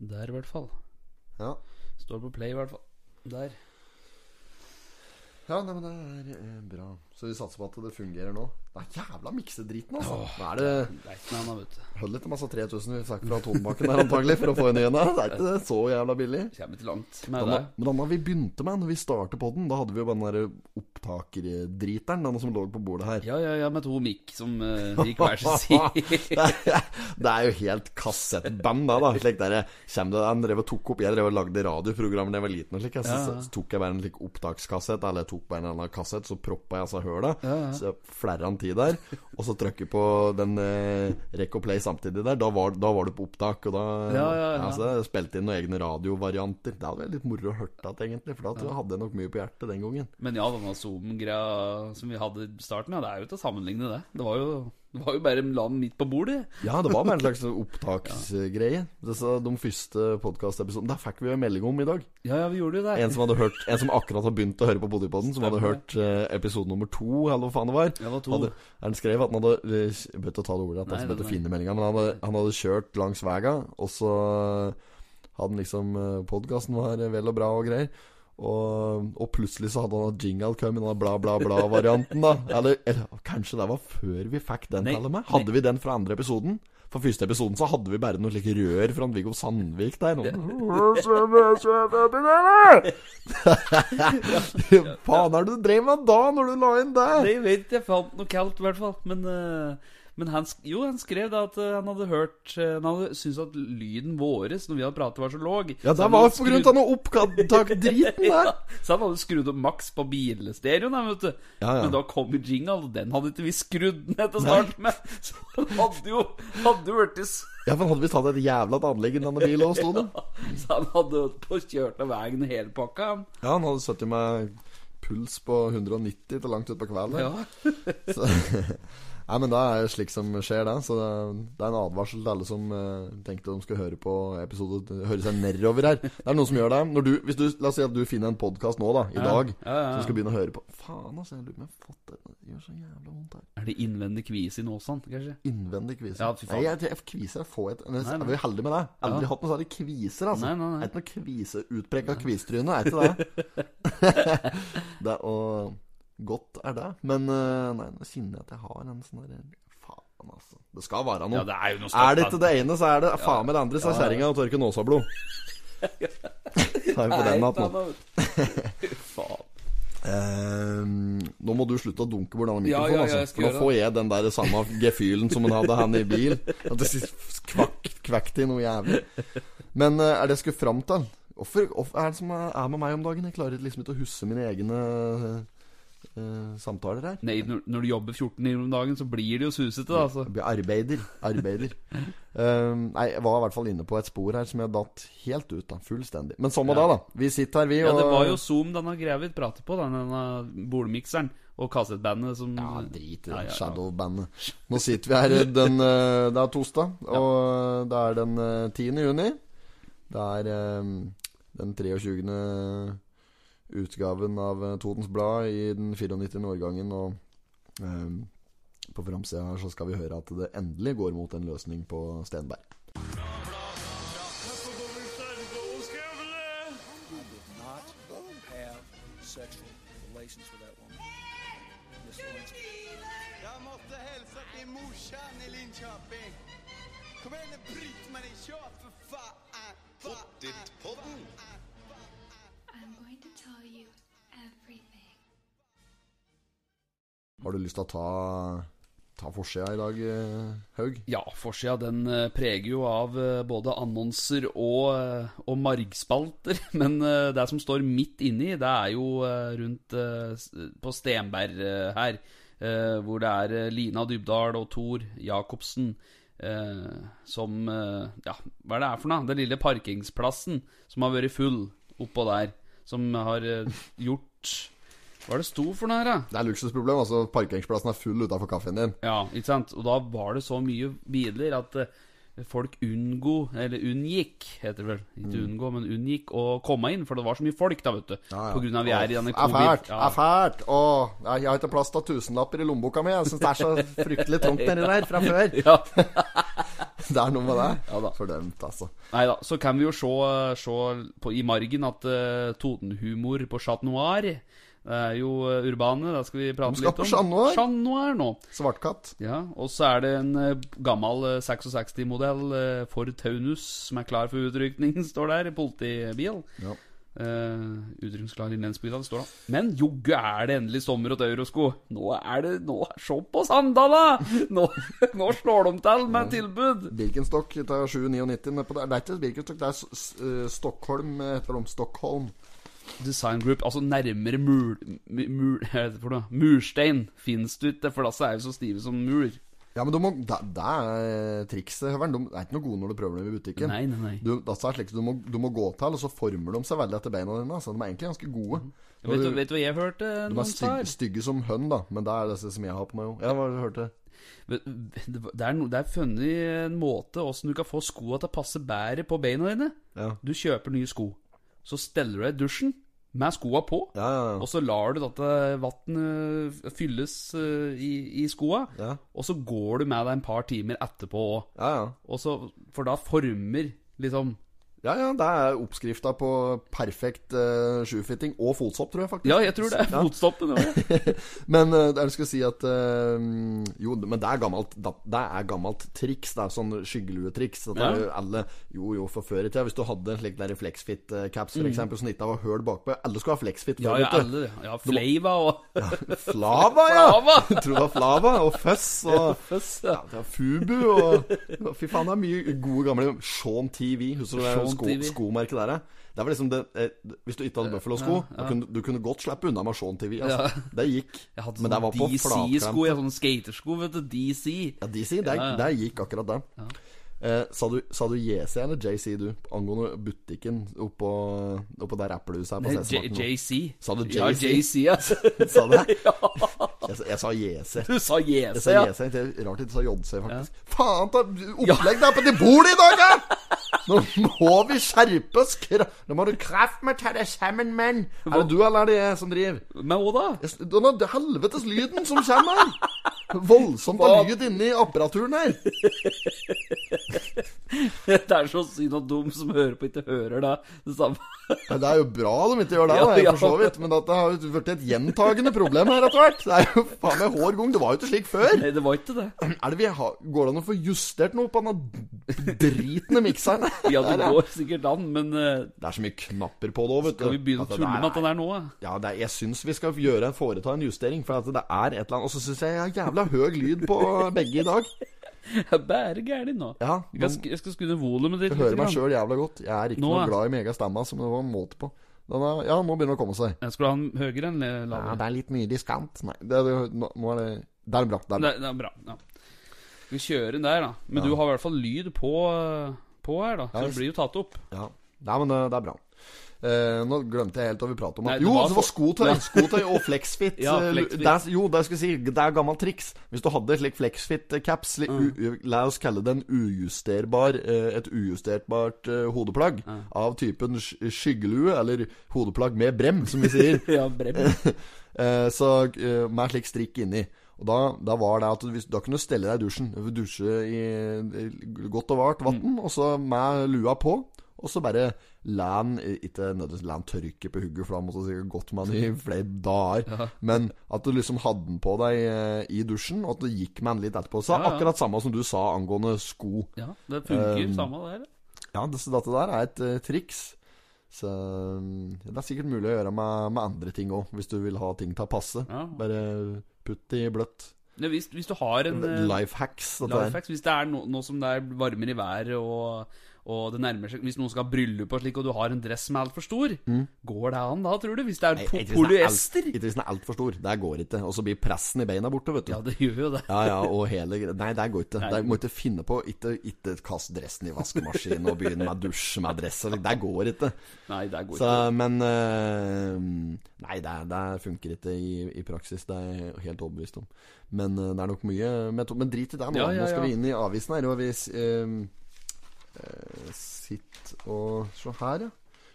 Der, i hvert fall. Ja. Står på play, i hvert fall. Der. Ja, nei, men det er eh, bra. Så vi satser på at det fungerer nå. Det er jævla miksedriten, altså. Hva er det. Holder ikke masse 3000 vi fikk fra Tonebakken der antagelig for å få inn igjen. Det er ikke så jævla billig. Kommer ikke langt med da, det. men da vi begynte med, når vi startet på den, da hadde vi jo bare den der opptakerdriteren, den som lå på bordet her. Ja, ja, ja, med to mikk som uh, gikk hver sin side. det, er, jo helt kassettband, da. da Slik der, Kjem det, en drev og tok opp Jeg drev og lagde radioprogrammer da jeg var liten. Og slik, så, Ja, så, så tok jeg bare en slik opptakskassett, eller jeg tok bare en annen kassett, så proppa jeg altså høla. Ja, ja. Så flerra han tid der. Og så trykke på den eh, rekk og play samtidig der. Da var, da var du på opptak, og da Ja, ja, ja. Altså, spilte inn noen egne radiovarianter. Det hadde vært litt moro å høre det, egentlig. For da tror jeg hadde jeg nok mye på hjertet den gangen. Men ja, denne Zoom-greia som vi hadde i starten, ja, det er jo til å sammenligne det. Det var jo, det var jo bare land midt på bordet. Ja, det var bare en slags opptaksgreie. ja. de første podkastepisodene Der fikk vi jo en melding om i dag. Ja, ja, vi gjorde jo det. En som hadde hørt En som akkurat har begynt å høre på Bodypodden, som hadde hørt eh, episode nummer to, eller hva faen det var. Ja, var to. Hadde, han skrev at han hadde eh, Jeg bør ikke ta det ordet, at han nei, bør finne meldinga, men han hadde, han hadde kjørt langs vega, og så hadde han liksom Podkasten var vel og bra og greier. Og, og plutselig så hadde han jingle kommet, den bla, bla, bla-varianten, da. Eller, eller kanskje det var før vi fikk den, til og med? nei. Hadde vi den fra andre episoden? For første episoden så hadde vi bare noe slike rør fra Viggo Sandvik der. Faen er det du drev med da, når du la inn det? Nei, jeg vet jeg fant noe kaldt, i hvert fall. Men, eh, men han, jo, han skrev da at eh, han hadde hørt eh, Han hadde syntes at lyden vår når vi hadde pratet, var så låg. Ja, det var på grunn av noe opptak-driten der. Så han hadde skrudd opp maks på bilstereoen, vet du. Ja, ja. Men da kom jingle, og den hadde ikke vi skrudd ned til start med. Så han hadde jo Hadde jo blitt s- Ja, for hadde visst hatt et jævla anlegg i denne bilen og sto det? Så han hadde på kjørt av veien hele pakka. Ja, han hadde sittet med puls på 190 til langt utpå kvelden. Ja. Så, Nei, men det er slik som skjer, det. Så det er, en advarsel til alle som eh, tenkte de skulle høre på episode Høre seg nedover her. Det er noen som gjør det. Du, hvis du, la oss si at du finner en podkast nå, da, i dag, ja, ja, ja. som skal begynne å høre på Faen, altså, jeg lurer på om jeg har fått det Det gjør så jævla vondt her. Er det innvendig kvise i nåsan, kanskje? Innvendig kvise. Ja, fy faen. Nei, jeg, jeg kviser. Jeg får et Jeg er heldig med det. Aldri hatt noe særlig kviser, altså. Nei, nei, nei. Er ikke noe kviseutprekka kvisetryne, er ikke det? det og godt er det. Men eh, nei, nå kjenner jeg at jeg har en sånn derre Faen, altså. Det skal være noe. Ja, det er jo noe er det ikke det ene, så er det faen meg det andre, sa kjerringa og tørker nåsablod. Tar vi på den hatten nå. Faen. Eh, nå må du slutte å dunke bort denne mikrofonen, altså. For nå får jeg den der samme gefühlen som hun hadde, han i bil. At det kvakk, kvakk til noe jævlig. Men eh, er det jeg skulle fram til? Hvorfor, hvorfor er det som er med meg om dagen? Jeg klarer liksom ikke å huske mine egne eh, samtaler her. Nei, når, når du jobber 14 timer om dagen, så blir det jo susete, da. Altså. Arbeider. Arbeider. uh, nei, jeg var i hvert fall inne på et spor her som jeg datt helt ut av. Fullstendig. Men var Ja. da, da. Vi sitter her, vi, Ja, og det var jo Zoom denne greia vi prater på, den, denne bolmikseren og kassettbandet som Ja, drit i det. Ja, ja, ja. Shadow-bandet. Nå sitter vi her den eh, Det er torsdag, og det er den eh, 10. juni. Det er den 23. utgaven av eh, Totens Blad i den 94. årgangen, og eh, på framsida her så skal vi høre at det endelig går mot en løsning på Stenberg. Har du lyst til å ta, ta forsida i dag, eh, Haug? Ja, forsida den eh, preger jo av eh, både annonser og, og margspalter. Men det som står midt inni, det er jo rundt på Stenberg her. Hvor det er Lina Dybdahl og Thor Jacobsen som Ja, hva er det er for noe? Den lille parkingsplassen som har vært full oppå der. Som har gjort Hva er det sto for noe her, da? Det er luksusproblem. altså Parkeringsplassen er full utafor kaffen din. Ja, ikke sant? Og da var det så mye biler at eh, folk unngå, eller unngikk, heter det vel. Ikke unngå, men unngikk å komme inn, for det var så mye folk, da, vet du. Ja, ja. På grunn av vi er i denne Åh, er fælt. Ja. er fælt. Åh, jeg har ikke plass til tusenlapper i lommeboka mi. Jeg syns det er så fryktelig trangt nedi der fra før. Ja. det er noe med det. Ja da. Fordømt, altså. Nei da, så kan vi jo se, se på, i margen at uh, Totenhumor på Chat Noir det er jo eh, urbane. Da skal vi prate De skal litt på om Chat Noir? Nå. Svartkatt. Ja, Og så er det en eh, gammel eh, 66-modell uh, Ford Taunus som er klar for utrykning, står der. Politibil. Ja. Uh, utrykningsklar i lensbygda, det står da. Men joggu er det endelig sommer og eurosko. Nå er det nå, Se på Sandala! Nå, nå slår de til med tilbud. Birkenstock tar 7,99 nedpå der. Det er ikke Birkenstock, det er eh, Stockholm, eh, heter de. Stockholm. Design Group, altså nærmere mur, mur, mur, murstein, fins det ikke, for da er jo så stive som mur. Ja, men du må, det, det er trikset, Høveren. De er ikke noe gode når du prøver dem i butikken. Nei, nei, nei. Du, er slik, du, må, du må gå til, og så former de seg veldig etter beina dine. Så de er egentlig ganske gode. Vet du, vet du hva jeg hørte de er stygge, stygge som hønn, da. Men det er det som jeg har på meg jo. Ja, hva har du hørt det? Det er, no, det er funnet en måte åssen du kan få skoa til å passe bedre på beina dine. Ja. Du kjøper nye sko. Så steller du deg i dusjen med skoa på. Ja, ja, ja. Og så lar du dette vannet fylles eh, i, i skoa. Ja. Og så går du med deg en par timer etterpå òg. For da former liksom Ja, ja, det er oppskrifta på perfekt uh, sjufitting og fotstopp, tror jeg faktisk. Ja, jeg tror det er Ja. fotstoppen. Ja. Men uh, jeg skulle si at uh, Jo, men det er gammelt Det er gammelt triks. Det er sånn skyggeluetriks. Ja. alle Jo, jo, for før i tida Hvis du hadde en slik Flexfit-caps for eksempel som ikke var høl bakpå Alle skulle ha Flexfit. Mm. Ja, ja, alle. Ja, Flava og Flava, ja! Flava! Jeg tror det var Flava og Fuzz. og Fuzz, ja, ja. Fubu og Fy faen, det er mye gode gamle Sean TV. Husker du det sko, TV. skomerket der? Det var liksom det eh, Hvis du ikke hadde Buffalo-sko, Ja, ja. kunne du kunne godt slippe unna med Sean TV. Altså. Ja. Det gikk. Jeg hadde Men det var på på DC-sko, Jeg sånne skatersko, vet du. DC. Ja, DC, der, Ja, ja. der gikk akkurat det. Eh, sa, du, sa du JC eller JC, du? Angående butikken oppå, oppå der Apple-huset her på? JC. Sa du JC? Ja, JC? Ja. Sa du det? Jeg, sa- jeg sa JC. Du sa Jeg JC, ja. JC, sa JC, rart ikke sa JC, faktisk. Faen, ta opplegg deg på de bor i dag, da! Nå må vi skjerpe oss! Nå må du kraft meg ta deg sammen, menn! Er det du eller er det jeg som driver? Men hva da? Er helvetes lyden som kommer her! Voldsomt av lyd inni apparaturen her. Det er så synd at de som hører på, ikke hører det. Det samme. Det er jo bra de ikke gjør det, da, ja. for så vidt. Men dette har jo blitt et gjentagende problem her etter hvert. Det er jo faen meg hver gang. Det var jo ikke slik før. Nei, det var ikke det. Det vi har, Går det an å få justert noe på denne dritne mikseren? Ja, det Der, går sikkert an, men eh, Det er så mye knapper på det òg, vet du. skal vi begynne å tulle med at den er nå? da? Ja, det er, jeg syns vi skal gjøre, foreta en justering. For at det er et eller annet Og så syns jeg jeg har jævla høy lyd på begge i dag. Jeg er bare gæren nå. Ja, Jeg skal, sk- jeg skal skru ned volumet ditt Jeg hører meg sjøl jævla godt. Jeg er ikke Nå, noe glad i mega stemma som det var måte på. Er, ja, nå begynner det å komme seg. Skal du ha den høyere enn Ja, lavere? det er litt mye diskant. Nei, det, det, nå, nå er det Der er bra. Det er bra. Det, det er bra. Ja. Vi kjører den der, da? Men Ja. du har i hvert fall lyd på, på her, da. Så det blir jo tatt opp. Ja. Nei, men det, det er bra. Eh, nå glemte jeg helt hva vi pratet om. Nei, det jo, var det var skotøy! Skotøy og flexfit. Ja, Eh, Flexfit. Det er, jo, det skal jeg si, det er gammelt triks. Hvis du hadde slik flexfit-caps, Mm. la oss kalle det en ujusterbar eh, et ujusterbart uh, hodeplagg av typen skyggelue, eller hodeplagg med brem, som vi sier. Ja, brem. Eh, så eh, med slik strikk inni. Og da, da var det at du, Da kunne du stelle deg i dusjen. Du Dusje i, i godt og varmt vann, og så med lua på. Og så bare land Ikke nødvendigvis land tørke på hugget, for da måtte du sikkert gått med den i flere dager. Men at du liksom hadde den på deg eh, i dusjen, og at du gikk med den litt etterpå. Så Ja, ja. akkurat samme som du sa angående sko. Ja, det funker Um, samme der. Ja, det, dette der er et uh, triks. Så mm, det er sikkert mulig å gjøre med, med andre ting òg, hvis du vil ha ting til å passe. Ja. Bare putt i bløtt. Ja, hvis, hvis du har en eh, Life hacks, Life hacks hvis det er no, nå som det er varmere i været og, og det nærmer seg Hvis noen skal ha bryllup og slik, og du har en dress som er altfor stor, går det an da, tror du? Hvis det er po hvis er polyester? Ikke hvis den er altfor stor. Det går ikke. Og så blir pressen i beina borte, vet du. Ja, det gjør jo det. Ja, ja, og hele Nei, det går ikke. Du må ikke finne på Ikke, ikke kast dressen i vaskemaskinen og begynne med dusj med dress. Det går ikke. Nei, det går ikke. Så, men eh, Nei, det, det funker ikke i, i praksis. Det er jeg helt overbevist om. Men eh, det er nok mye Men drit i det nå. Ja, ja, Nå skal vi inn i avisen her, og vi uh, Sitt og Se her, ja.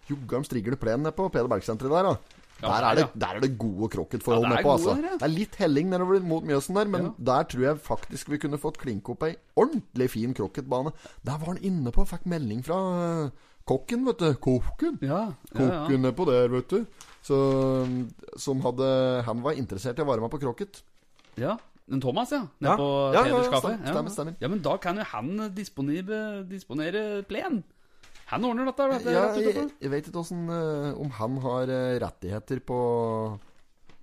Joggarm strigler plen nede på Peder Berg-senteret der, da. Ja, der, er det, der er det gode krokketforhold Ja, nedpå. Altså. Her. Det er litt helling nedover mot Mjøsen der, men der tror jeg faktisk vi kunne fått klinke opp ei ordentlig fin krokketbane. Der var han inne på, fikk melding fra eh, kokken, vet du. Kokken. Ja. Kokken nedpå der, vet du. Så, som hadde Han var interessert i å være med på krokket. ja. Men Thomas, ja. Nede Ja. på Ja, ja, ja, stemmer, stemmer. Ja, men da kan jo han disponere, disponere plen. Han ordner dette. Ja, jeg, jeg vet ikke åssen eh, Om han har eh, rettigheter på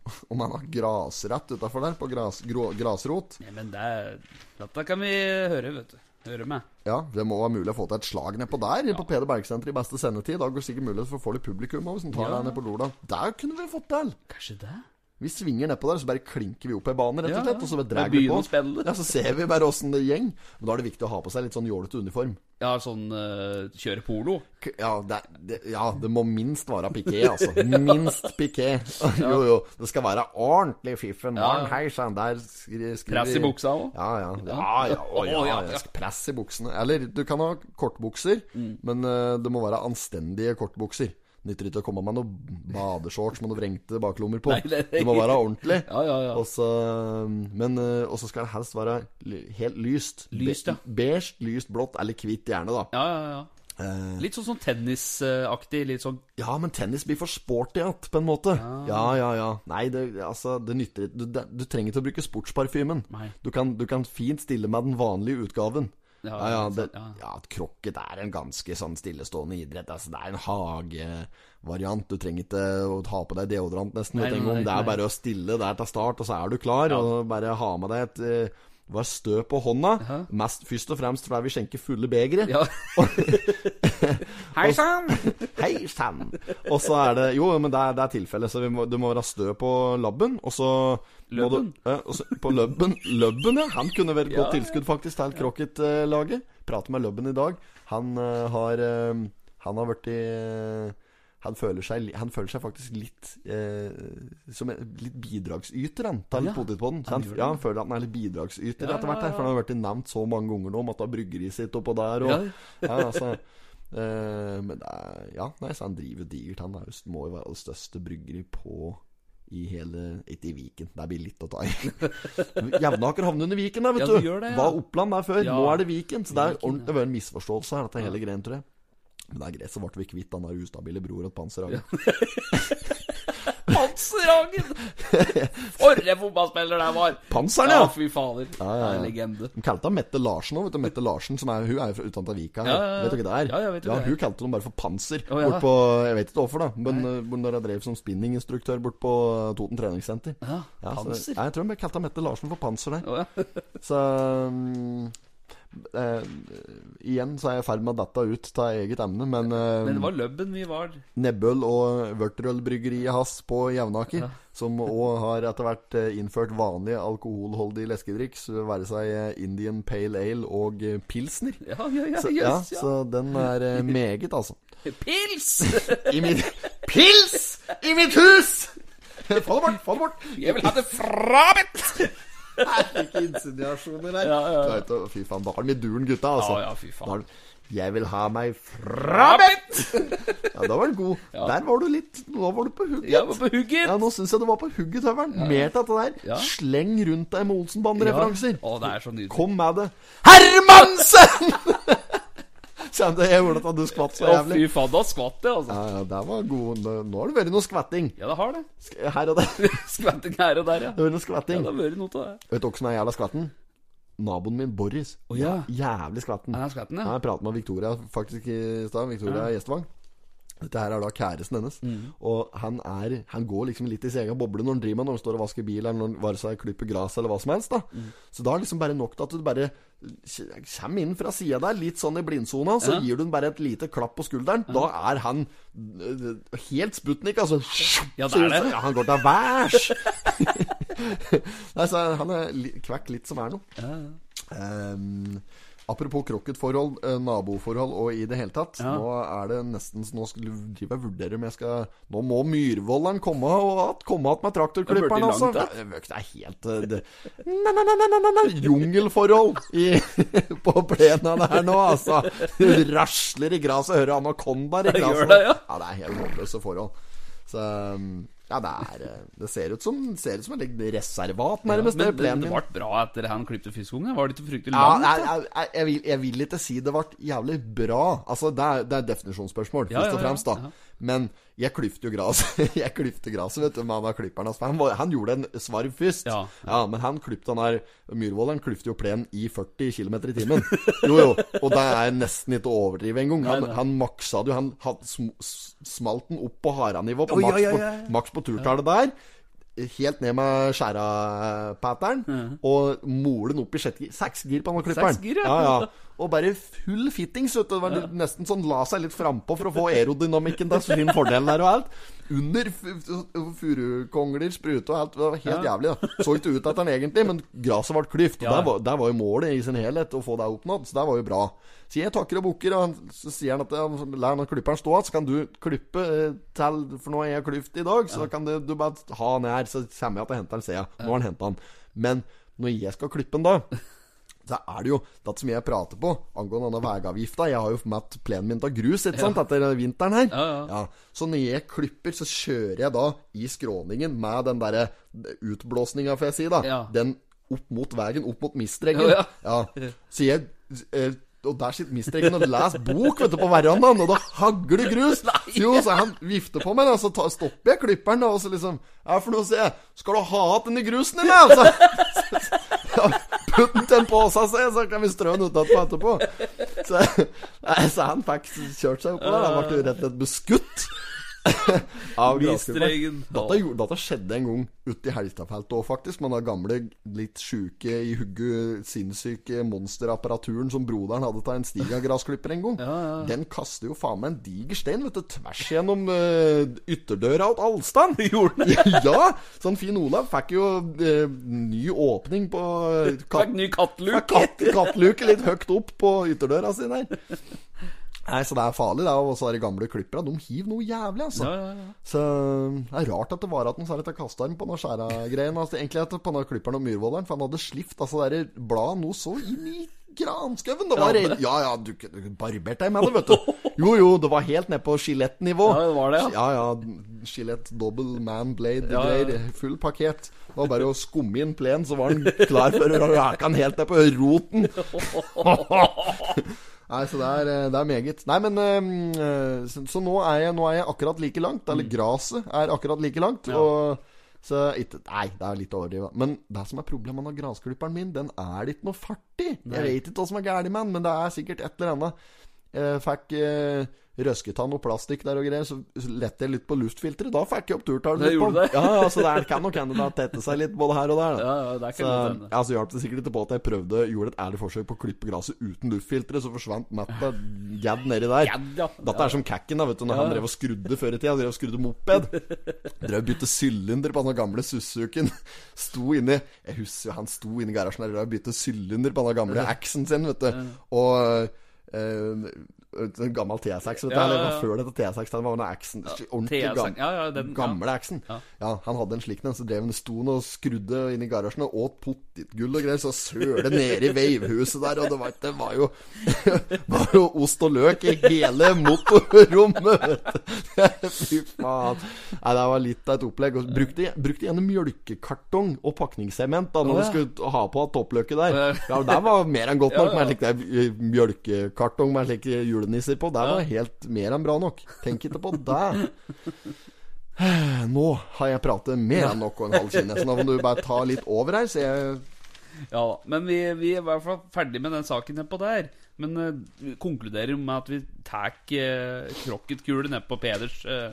Om han har grasrett utafor der, på gras, grå, grasrot. Nei, men det, dette kan vi høre, vet du. Høre med. Ja, det må være mulig å få til et slag nedpå der, på Peder Bergsenteret i beste sendetid. Da går det sikkert mulighet for å få litt publikum hvis han tar Ja. deg ned på Lola. Der kunne vi fått til! Kanskje det? Vi svinger nedpå der, så bare klinker vi opp ei bane, rett og slett. Og så drar vi på. Ja, Så ser vi bare åssen det gjeng. Men da er det viktig å ha på seg litt sånn jålete uniform. Ja, sånn uh, kjøre polo. Ja det, det, ja, det må minst være piké, altså. Minst piké. Jo, jo. Det skal være ordentlig fiffen. Ja. Ja. Hei sann, der skri- Press i buksa òg. Ja, ja. ja, ja, å, ja. Press i buksene. Eller du kan ha kortbukser, Mm. men uh, det må være anstendige kortbukser. Nytter ikke å komme med noen badeshorts med noen vrengte baklommer på. Nei, det- Det må være ordentlig. Ja, ja, ja. Og så, men eh, og så skal det helst være helt lyst. Lyst, ja. Be beige, lyst, blått eller hvitt, gjerne, da. Ja, ja, ja. Eh, Litt sånn, sånn tennisaktig. Litt sånn Ja, men tennis blir for sporty igjen, på en måte. Ja, ja, ja. Nei, det, altså, det nytter ikke. Du, du trenger ikke å bruke sportsparfymen. Nei. Du kan, du kan fint stille med den vanlige utgaven. Ja, Ja, det, ja. at krokket er en ganske sånn stillestående idrett. Altså, det er en hagevariant. Du trenger ikke å ta på deg deodorant nesten. Nei, nei, nei. Det er bare å stille der til start, og så er du klar. Og bare ha med deg et eh, var stø på hånda. Mest, først og fremst fordi vi skjenker fulle begre. Ja. Hei sann! Hei sann! Og så er det Jo, men det er, det er tilfellet. Så vi må, du må være stø på labben, og så Løbben? På løbben. Løbben, ja. Han kunne vært et godt tilskudd, faktisk, til Crocket-laget. Prater med Løbben i dag. Han eh, har eh, Han har vært i han føler, seg, han føler seg faktisk litt eh, som en litt bidragsyter han, til Ja, Potetpodden. Han, ja, han føler at han er litt bidragsyter Ja, etter hvert. ja, For han har vært nevnt så mange ganger nå om at han har bryggeriet sitt oppå der. Og, Ja. altså eh, Men det er, ja, nei, så han driver digert. Han er må jo være det største bryggeri på i hele Ikke i Viken, det blir litt å ta i. Jevnaker havner under Viken der, vet Ja, du. det gjør det, ja. Var Oppland der før. Ja. Nå er det Viken. Så det ordentlig, det en misforståelse her, dette hele greien, tror jeg. Men det er greit, så ble vi kvitt han der ustabile bror og Panserhagen. Panserhagen! For en fotballspiller det var! Panseren, Ja, ja! fy fader. Ja, ja, ja. Det er en legende. De kalte han Mette Larsen òg, vet du. Mette Larsen, som er, hun er jo fra utenfor Vika. Ja, ja. Vet du ikke det er? Ja, jeg vet ja. Hun kalte dem bare for Panser. Oh, ja. Bort på, jeg vet ikke hvorfor, da. Men uh, når jeg drev som spinninginstruktør bort på uh, Toten treningssenter. Ja, Ja, så, Panser. ja, jeg tror de kalte Mette Larsen for Panser der. Oh, ja. Så um, eh, Igjen så er jeg i ferd med å dette ut av eget emne, men, eh, Men det var Løbben vi var. Nebbøl og Vørterølbryggeriet hans på Jevnaker, som òg har etter hvert eh, innført vanlig alkoholholdig leskedrikk, så være seg eh, Indian Pale Ale og eh, pilsner. Ja, ja, ja. Så, Jøss, ja, ja. så den er meget, altså. Pils! I mitt Pils i mitt hus! Få det bort, få det bort! Jeg vil ha det frabedt! Ikke insinuasjoner her. Ja, ja, ja. Fy faen, da har de i duren, gutta, altså. Ja, ja, fy faen. De- Jeg vil ha meg frabedt! Ja, da var den god. Der var du litt Nå var du på hugget. Jeg var på hugget. Ja, nå syns jeg du var på hugget, Høveren. Mer til dette der. Sleng rundt deg med Olsenband-referanser. Er. Kom med det. Hermansen! Kjente jeg gjorde at du skvatt så jævlig. Å, fy faen, da skvatt jeg, altså. Ja, ja, det var god. Nå har det vært noe skvetting. Ja, det har det. Her og der. Skvetting her og der, ja. har vært noe Ja, det har vært noe av det. Vet du hva som er jævla skvetten? Naboen min, Boris. Å, ja. Jævlig skvetten. Ja, skvetten, ja. Ja, Jeg pratet med Victoria faktisk i stad. Victoria Gjestvang. Dette her er da kjæresten hennes. Mm. Og han er Han går liksom litt i sin egen boble når han driver med Når han står og vasker bil, eller når han seg klipper gress, eller hva som helst. da Mm. Så da er det liksom bare nok til at du bare kommer inn fra sida der, litt sånn i blindsona, så Ja. gir du den bare et lite klapp på skulderen. Da er han helt Sputnik, altså. Ja, det er det. Ja, han går til værs! Nei, så han er kvekk litt som er noe. Ja, ja. Ehm, apropos krokketforhold, eh, naboforhold og i det hele tatt. Ja. Nå er det nesten Nå driver jeg og vurderer om jeg skal Nå må Myrvolderen komme og komme att med traktorklipperen, altså. Det er helt det, na, na, na, na, na, na, Jungelforhold i, på plenen her nå, altså. Rasler i gresset, hører anakondaer i gresset. ja. ja, det er helt håpløse forhold. Så um, Ja, det er eh, Det ser ut som, ser ut som en reservat, nærmest. Men det ble bra etter han klipte fiskeungen? Var det ikke fryktelig Ja, langt? jeg, jeg, jeg, jeg, vil, jeg vil ikke si det ble jævlig bra. Altså, det er, det er et definisjonsspørsmål, Ja, først og ja, ja, fremst, da. Men jeg klyfter jo gresset. Jeg klyfter gresset, vet du, med han der klipperen hans. Han, han gjorde en svarv først. Ja. ja. men han klypte han der Myhrvold han klyfter jo plenen i 40 km i timen. Jo, jo. Og det er nesten ikke å overdrive engang. Han, han maksa det jo. Han sm, smalt den opp på haranivå, på oh, maks, ja, ja, maks på turtallet der. Helt ned med skjæra-patteren. Og mole den opp i sjette gir. Seks gir på den klipperen. Seks gir, ja. ja, ja. Og bare full fittings. Det var nesten sånn la seg litt frampå for å få aerodynamikken til sin fordel der og alt. Under fu- fu- furukongler, sprute og alt. Det var helt jævlig. da Så ikke ut etter den egentlig, men gresset ble klyft. Og Ja. der, var, der var jo målet i sin helhet å få det oppnådd. Så det var jo bra. Så jeg takker og bukker, og så sier han at jeg, lær han klipperen stå igjen, så kan du klippe eh, til For nå er jeg klyft i dag, så kan du, du bare ha han her, så kommer jeg til å hente han, ser jeg. Nå har han henta han. Men når jeg skal klippe den da så er det jo det som jeg prater på angående denne veiavgifta. Jeg har jo matt plenen min av grus ikke sant, etter vinteren her. Ja, ja. Så når jeg klipper, så kjører jeg da i skråningen med den derre utblåsninga, får jeg si, da. Ja. Den opp mot veien, opp mot mistreggen. Ja, Ja. Så jeg eh, og der sitter mistreggen og leser bok vet du, på verandaen, og da hagler det grus. Jo, så han vifter på meg, da, så ta, stopper jeg klipperen, da, og så liksom Ja, for noe, sier jeg. Skal du ha igjen denne grusen eller? Altså. Ja, Putt til en pose, så, så kan vi strø den utenpå etterpå. Så, så han fikk kjørt seg oppå der. Han ble rett og slett beskutt. Av. Dette, dette skjedde en gang uti i Helstadfeltet òg, faktisk. Med den gamle, litt sjuke i hugget, sinnssyke monsterapparaturen som broderen hadde av en Stiga-grasklipper en gang. Den kaster jo faen meg en diger stein vet du, tvers gjennom uh, ytterdøra til Alstan. Gjorde den ja! Sånn fin Olav fikk jo uh, ny åpning på uh, Fikk ny kattluke. katt, Kattluke litt høyt opp på ytterdøra si der. Nei, så det er farlig, det. Og så er de gamle klipperne. De hiver noe jævlig, altså. Ja, ja, ja. Så det er rart at det var at han sa litt av kastarm på den skjæra-greien. Altså, egentlig at på den klipperen og myrvolderen, for han hadde slift altså det der bladet noe så inn i granskauen. Det var Ja. Ja, ja, du, du barberte deg med det, vet du. Jo, jo, det var helt ned på skjelettnivå. Ja, det var det, ja. Ja, ja. Skjelett, double man blade, Ja, ja. Full pakket. Det var bare å skumme inn plen, så var han klar for å rake han helt ned på roten. Nei, så det er, eh, det er meget. Nei, men eh, så, så nå, er jeg, nå er jeg akkurat like langt. Eller graset er akkurat like langt. Mm. Ja. Og så ikke, Nei, det er litt overdrevet. Men det som er problemet med grasklipperen min, den er det ikke noe fart i. Jeg vet ikke hva som er galt med den, men det er sikkert et eller annet. Jeg fikk eh, røsketann og plastikk der og greier, så lette jeg litt på luftfilteret. Da fikk jeg opp turtallet litt på den. det? Ja, ja, så det kan nok hende det har tettet seg litt både her og der. Da. Ja, ja, det Så, ja, så hjalp det sikkert ikke på at jeg prøvde gjorde et ærlig forsøk på å klippe gresset uten luftfilteret, så forsvant Matta gadd nedi der. Gadd, ja. Dette er som Kakken, da, vet du, når han drev og skrudde før i tida. Han drev og skrudde moped. Drev og bytte sylinder på den gamle Suzuken. Sto inni Jeg husker jo han sto inni garasjen der og bytte sylinder på den gamle Axen sin, vet du. Og en gammel T6, vet du. Ja, ja, Eller ja. hva før dette T6, Den var en Axen. Ordentlig T6, gam ja, ja, den- gamle ja. Axen. Ja. Han hadde en slik en, så drev han sto og skrudde inn i garasjen og åt potetgull og greier, så søle nede i veivhuset der, og det var, det var jo var jo ost og løk i hele motorrommet, vet du. Fy faen. Nei, det var litt av et opplegg. Og brukte, brukte gjerne mjølkekartong og pakningssement da når du skulle ha på toppløket der. Ja. Det var mer enn godt nok med en slik mjølkekartong med slike julenisser på. Det var helt mer enn bra nok. Tenk ikke på det. Nå har jeg pratet mer enn nok og en halv kines. nå må du bare ta litt over her. Så jeg Ja, men vi, vi er i hvert fall ferdig med den saken nedpå der. Men uh, vi konkluderer med at vi tar uh, krokketkule ned på Peders uh,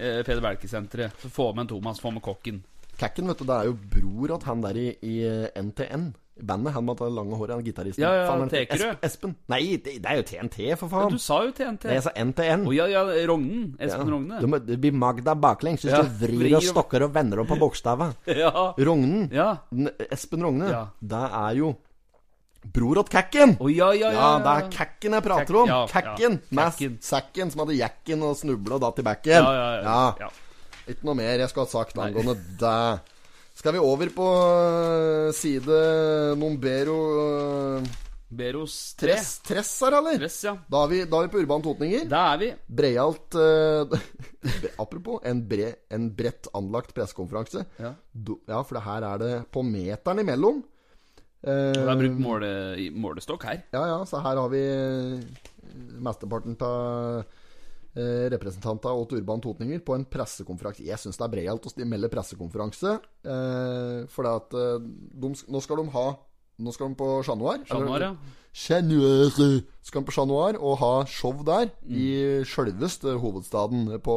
uh, Peder Belke-senteret. Få med en Thomas, få med kokken. Kakken, vet du, det er jo bror at han der i, i NTN. Bandet, han med det lange håret, han gitaristen. Ja, ja, Faen, han heter Tekerø. Espen. Nei, det, det er jo TNT, for Ja, Men du sa jo TNT. Nei, jeg sa NTN. Å ja, ja, Rognen. Espen Ja. Rogne. Du må, det blir Magda baklengs hvis Ja, du vrir vrir og stokker og vender opp på bokstava. Ja. Rognen. Ja. Espen Rogne. Ja. Det er jo bror åt Kakken. Oh, ja, ja, ja. Ja, det er Kakken jeg prater om. Kakken. Med sekken som hadde jacken og snubla og datt i backen. Ja, ja, ja. ja. Ikke noe mer jeg skal ha sagt angående det. Skal vi over på øh, side Nombero øh, Beros 3. Tress, Tress her, eller? Tress, ja. Da er vi, da er vi på Urban Totninger. Da er vi. Breialt uh, Apropos en, bre, en bredt anlagt pressekonferanse. Ja. Ja, for det her er det på meteren imellom. Uh, Det er brukt måle, målestokk her. Ja, ja, så her har vi eh, mesteparten av eh, representanter og Urban Totninger på en pressekonferanse. Jeg syns det er breialt å melde pressekonferanse, eh, for at eh, de, nå skal de ha Nå skal de på. Chat Noir, ja. Skal de på Chat Noir og ha show der, Mm. i sjølveste hovedstaden på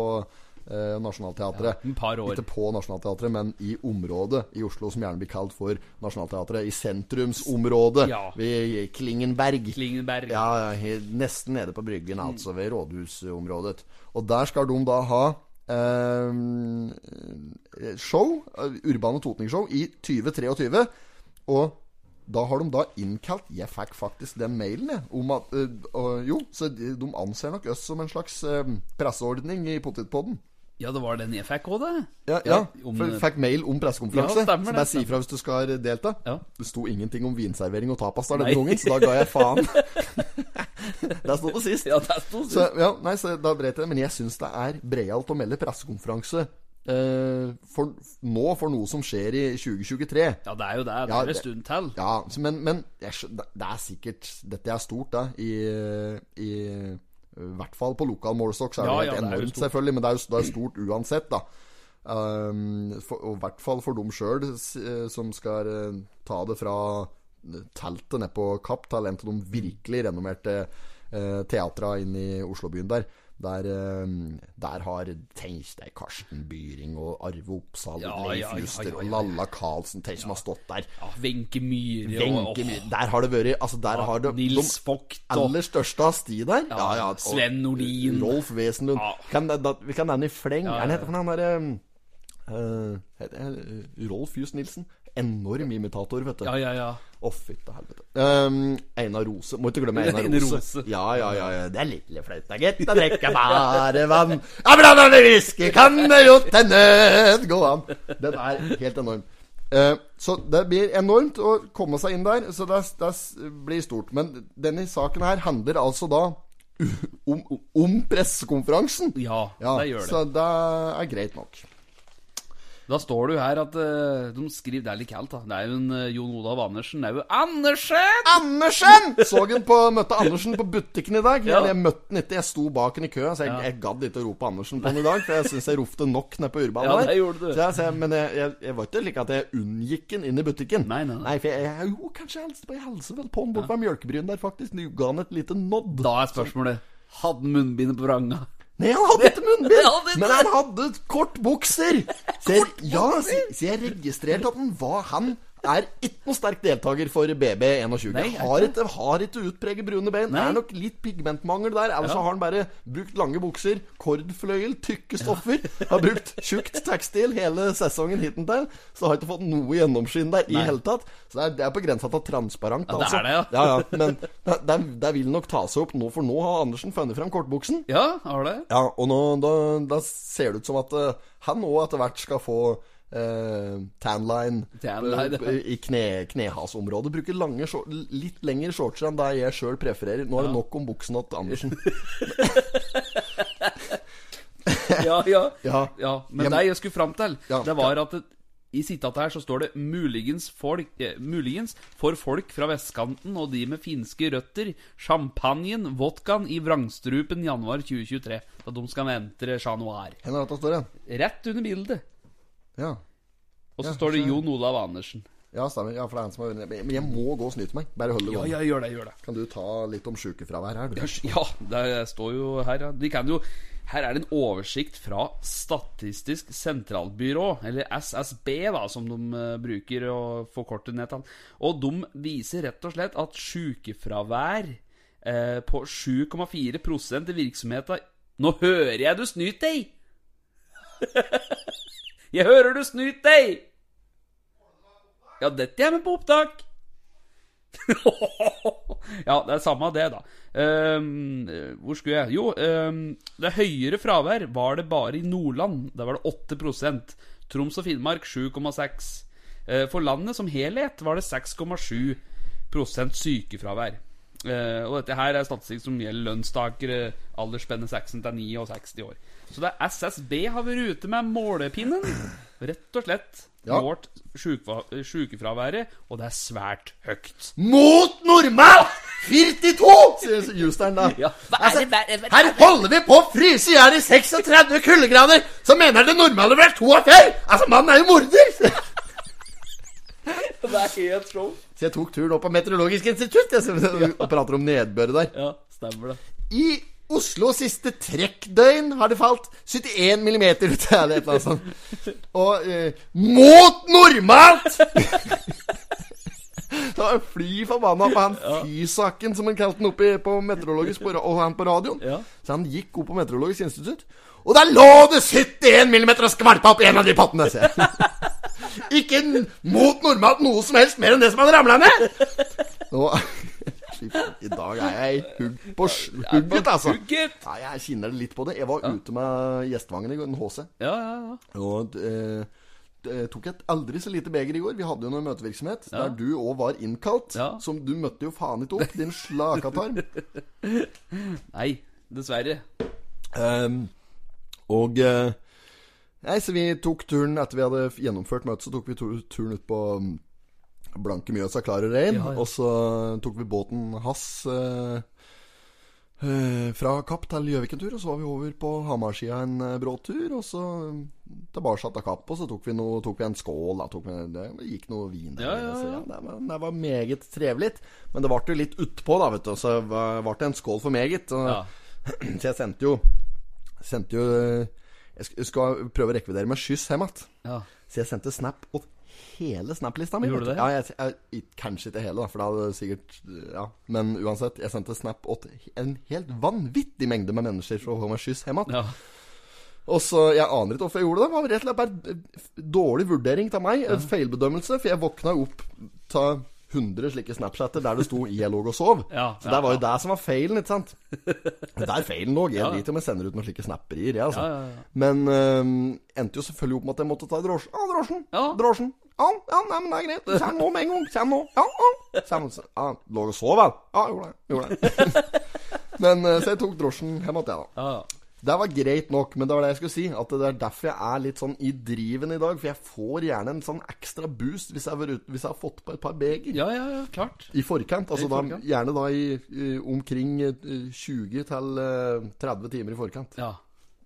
eh, Nationaltheatret. Ja, par år. Ikke på Nationaltheatret, men i området i Oslo som gjerne blir kalt for Nationaltheatret. I sentrumsområdet. Ja. Ved Klingenberg. Klingenberg. Ja, nesten nede på Bryggen, altså ved rådhusområdet. Og der skal de da ha eh, show, eh, Urbane Totning-show, i 2023. Og da har de da innkalt Jeg fikk faktisk den mailen, jeg. Om at, øh, øh, jo, så de, de anser nok oss som en slags øh, presseordning i Potetpodden. Ja, det var den jeg fikk òg, det. Ja, ja, om- for jeg fikk mail om pressekonferanse. Ja, stemmer så det, bare si ifra hvis du skal delta. Ja. Det sto ingenting om vinservering og tapas der denne gangen, så da ga jeg faen. det sto på sist. Ja, det sto Så, ja, nei, så da dreit jeg Men jeg syns det er breialt å melde pressekonferanse Uh, for, nå for noe som skjer i 2023. Ja, det er jo det. Det er en det- stund til. Ja, men, men jeg, det det er sikkert Dette er stort, da. I, i, i hvert fall på lokal målestokk så er Ja, det ja, helt det er enormt, stort. selvfølgelig. Men det er jo det er stort uansett, da. Um, for, og i hvert fall for dem sjøl som skal eh, ta det fra teltet nede på Kapp til en av de virkelig renommerte uh, teatra inne i Oslobyen der. Der, eh, der har Tenk deg Karsten Byring og Arve Oppsal Ja, Leif ja, Juster ja, og Lalla Karlsen Tenk som har stått der. Wenche Myhre Wenche Myhre. Der har det vært Altså, der har det Nils Vogt de aller største av sti der. Ja, ja, og Sven Nordin. Rolf Wesenlund. Kan, da, vi kan nevne i fleng. Ja, ja. ja, heter han derre uh, Rolf Just Nilsen. Enorm imitator, vet du. Ja, ja, ja. Å, fytte helvete. Um, Einar Rose. Må ikke glemme Einar Rose. Rose. Ja, ja, ja, ja. Det er lille flauta, gitt. Da drikker bare vann. Ja, blanda med whisky kan det jo til nød gå an. Den er helt enorm. Eh, så det blir enormt å komme seg inn der. Så det, det blir stort. Men denne saken her handler altså da om, om pressekonferansen. Ja, det gjør det. Så det er greit nok. Da står det jo her at uh, de skriver Det er litt kaldt, da. Det er jo en uh, Jon Olav Andersen. Det er jo Andersen! Andersen! Så han på, møtte Andersen på butikken i dag. Ja. Jeg møtte han ikke, jeg sto bak han i kø. Så jeg, jeg gadd ikke å rope Andersen på han i dag, for jeg syns jeg ropte nok nede på Urban Ja, det gjorde du. Så jeg, så jeg, men jeg, jeg, var ikke like at jeg unngikk han inn i butikken. Nei, nei, nei. nei for jeg, jo, kanskje jeg på Jeg hilste vel på han bort fra Mjølkebryn der, faktisk. Du ga han et lite nod. Da er spørsmålet Hadde munnbindet på vranga? Nei, han hadde ikke munnbind! Hadde Men han hadde kortbukser! Så jeg, ja, så, så jeg registrerte at han var Han er ikke noen sterk deltaker for BB21. Nei, har, ikke, har ikke utpreget brune bein. Det er nok litt pigmentmangel der. Ellers Ja. har han bare brukt lange bukser, kordfløyel, tykke stoffer. Har brukt tjukt tekstil hele sesongen hittil. Så har ikke fått noe gjennomskinn der i hele tatt. Så det er, det er på grensa til transparent. Ja, det altså. er det, ja. ja, ja. Men det, det, det vil nok ta seg opp nå, for nå har Andersen funnet frem kortbuksen. Ja, har det. Ja, og nå, da, da ser det ut som at uh, han òg etter hvert skal få eh, tanline, Tanline, eh, i kne, knehasområdet. Bruker lange, short- litt lengre shortser enn det jeg sjøl prefererer. Nå er det nok om buksen til Andersen. Ja, ja. Ja. ja. Men Jeg- det jeg skulle fram til, Ja, det var at det, i sitatet her så står det muligens, folk, eh, muligens for folk fra vestkanten og de med finske røtter champagnen, vodkaen i vrangstrupen januar 2023. Da de skal entre Chat Noir. Hvor står det? Rett under bildet. Ja. Og så Ja, står det Jon Olav Andersen. ja, stemmer. Ja, for det er han som har vunnet. Men jeg må gå og snyte meg. Bare hold det Ja, gående. ja, gjør det, gjør det. Kan du ta litt om sjukefravær her, du? Ja, det står jo her, ja. De kan jo Her er det en oversikt fra Statistisk sentralbyrå, eller SSB, da, som de eh, bruker å forkorte til. Og de viser rett og slett at sjukefravær eh, på 7,4% i virksomheten Nå hører jeg du snyter deg! jeg hører du snyt deg! Ja, dette er med på opptak. ja, det er samme det, da. Um, hvor skulle jeg Jo, um, det høyere fravær var det bare i Nordland. Der var det 8% Troms og Finnmark 7,6 Uh, For landet som helhet var det 6,7 prosent sykefravær. Eh, og dette her er statistikk som gjelder lønnstakere aldersspennet 16 til 69 år. Så det er SSB har vært ute med målepinnen. Rett og slett Ja. målt sjukefra- sykefraværet, og det er svært høyt. Mot normal 42, sier Justeren da. Ja. Altså, her holder vi på å fryse i hjel i 36 kuldegrader, så mener det normale vel 42! Altså, mannen er jo morder! Det er helt show. Så jeg tok turen opp på Meteorologisk institutt jeg, og prater om nedbøret der. Ja, stemmer det. I Oslo siste trekkdøgn har det falt 71 millimeter ut eller et eller annet sånt. Og eh, mot normalt! Da var fly forbanna på han fysaken, som han kalte han oppe på meteorologisk på, og han på radioen. Ja. Så han gikk opp på Meteorologisk institutt, og der lå det 71 millimeter og skvalpa opp i en av de pottene! Ikke mot normalt noe som helst mer enn det som hadde ramla ned! Nå, I dag er jeg hugg på hugget, altså. Hugget! Ja, jeg kjenner det litt på det. Jeg var ute med Gjestvangen i går, en HC. Ja, ja, ja. Og eh, det tok et aldri så lite beger i går. Vi hadde jo noe møtevirksomhet Ja. der du òg var innkalt. Ja. Som du møtte jo faen ikke opp, din slakatarm. Nei, dessverre. Um, og eh, Nei, så vi tok turen etter vi hadde gjennomført møtet, så tok vi turen ut på mm, Blanke Mjøsa, klar og rein. Ja, ja. Og så tok vi båten hans eh, eh, fra Kapp til Gjøvik en tur. Og så var vi over på Hamarsida en bråtur brå tur. Og så mm, tilbake til Kapp. Og så tok vi, noe, tok vi en skål. Da, vi, det gikk noe vin der. Ja, ja, Så, det, var, det var meget trevelig. Men det ble jo litt utpå, da, vet du. Så ble det en skål for meget. Og, så jeg sendte jo Sendte jo eh, Jeg skal prøve å rekvidere med skyss hjem igjen. ja. Så jeg sendte snap åt hele snap-lista mi. Gjorde du det? Ja, jeg, jeg, kanskje ikke hele, da, for da hadde sikkert Ja. Men uansett, jeg sendte snap åt en helt vanvittig mengde med mennesker for å få meg skyss hjem igjen. ja. Og så, Jeg aner ikke hvorfor jeg gjorde det. Det var rett og slett bare dårlig vurdering av meg. En feilbedømmelse. For jeg våkna opp av 100 slike Snapchatter der det sto 'jeg lå og sov'. Ja, så ja, det var jo ja. det som var feilen, ikke sant? Det er feilen lå. Jeg Ja. driter i om jeg sender ut noen slike snapperier, jeg, altså. Ja, ja, ja. Men øhm, endte jo selvfølgelig opp med at jeg måtte ta drosjen. Ja, drosjen. Ja. Drosjen. Ja, ja, nei, men det er greit. Kjenn nå med en gang. Kjenn nå. Ja, ja. Kjenn, ja lå og sov, vel? Ja, gjorde det. Gjorde det. men øh, Så jeg tok drosjen hjem igjen, da. Det var greit nok, men det var det jeg skulle si. At det er derfor jeg er litt sånn i driven i dag. For jeg får gjerne en sånn ekstra boost hvis jeg har, hvis jeg har fått på et par beger. Ja, ja, ja, klart. I forkant. Altså I da, gjerne da i, i omkring eh, 20 til eh, 30 timer i forkant. Ja.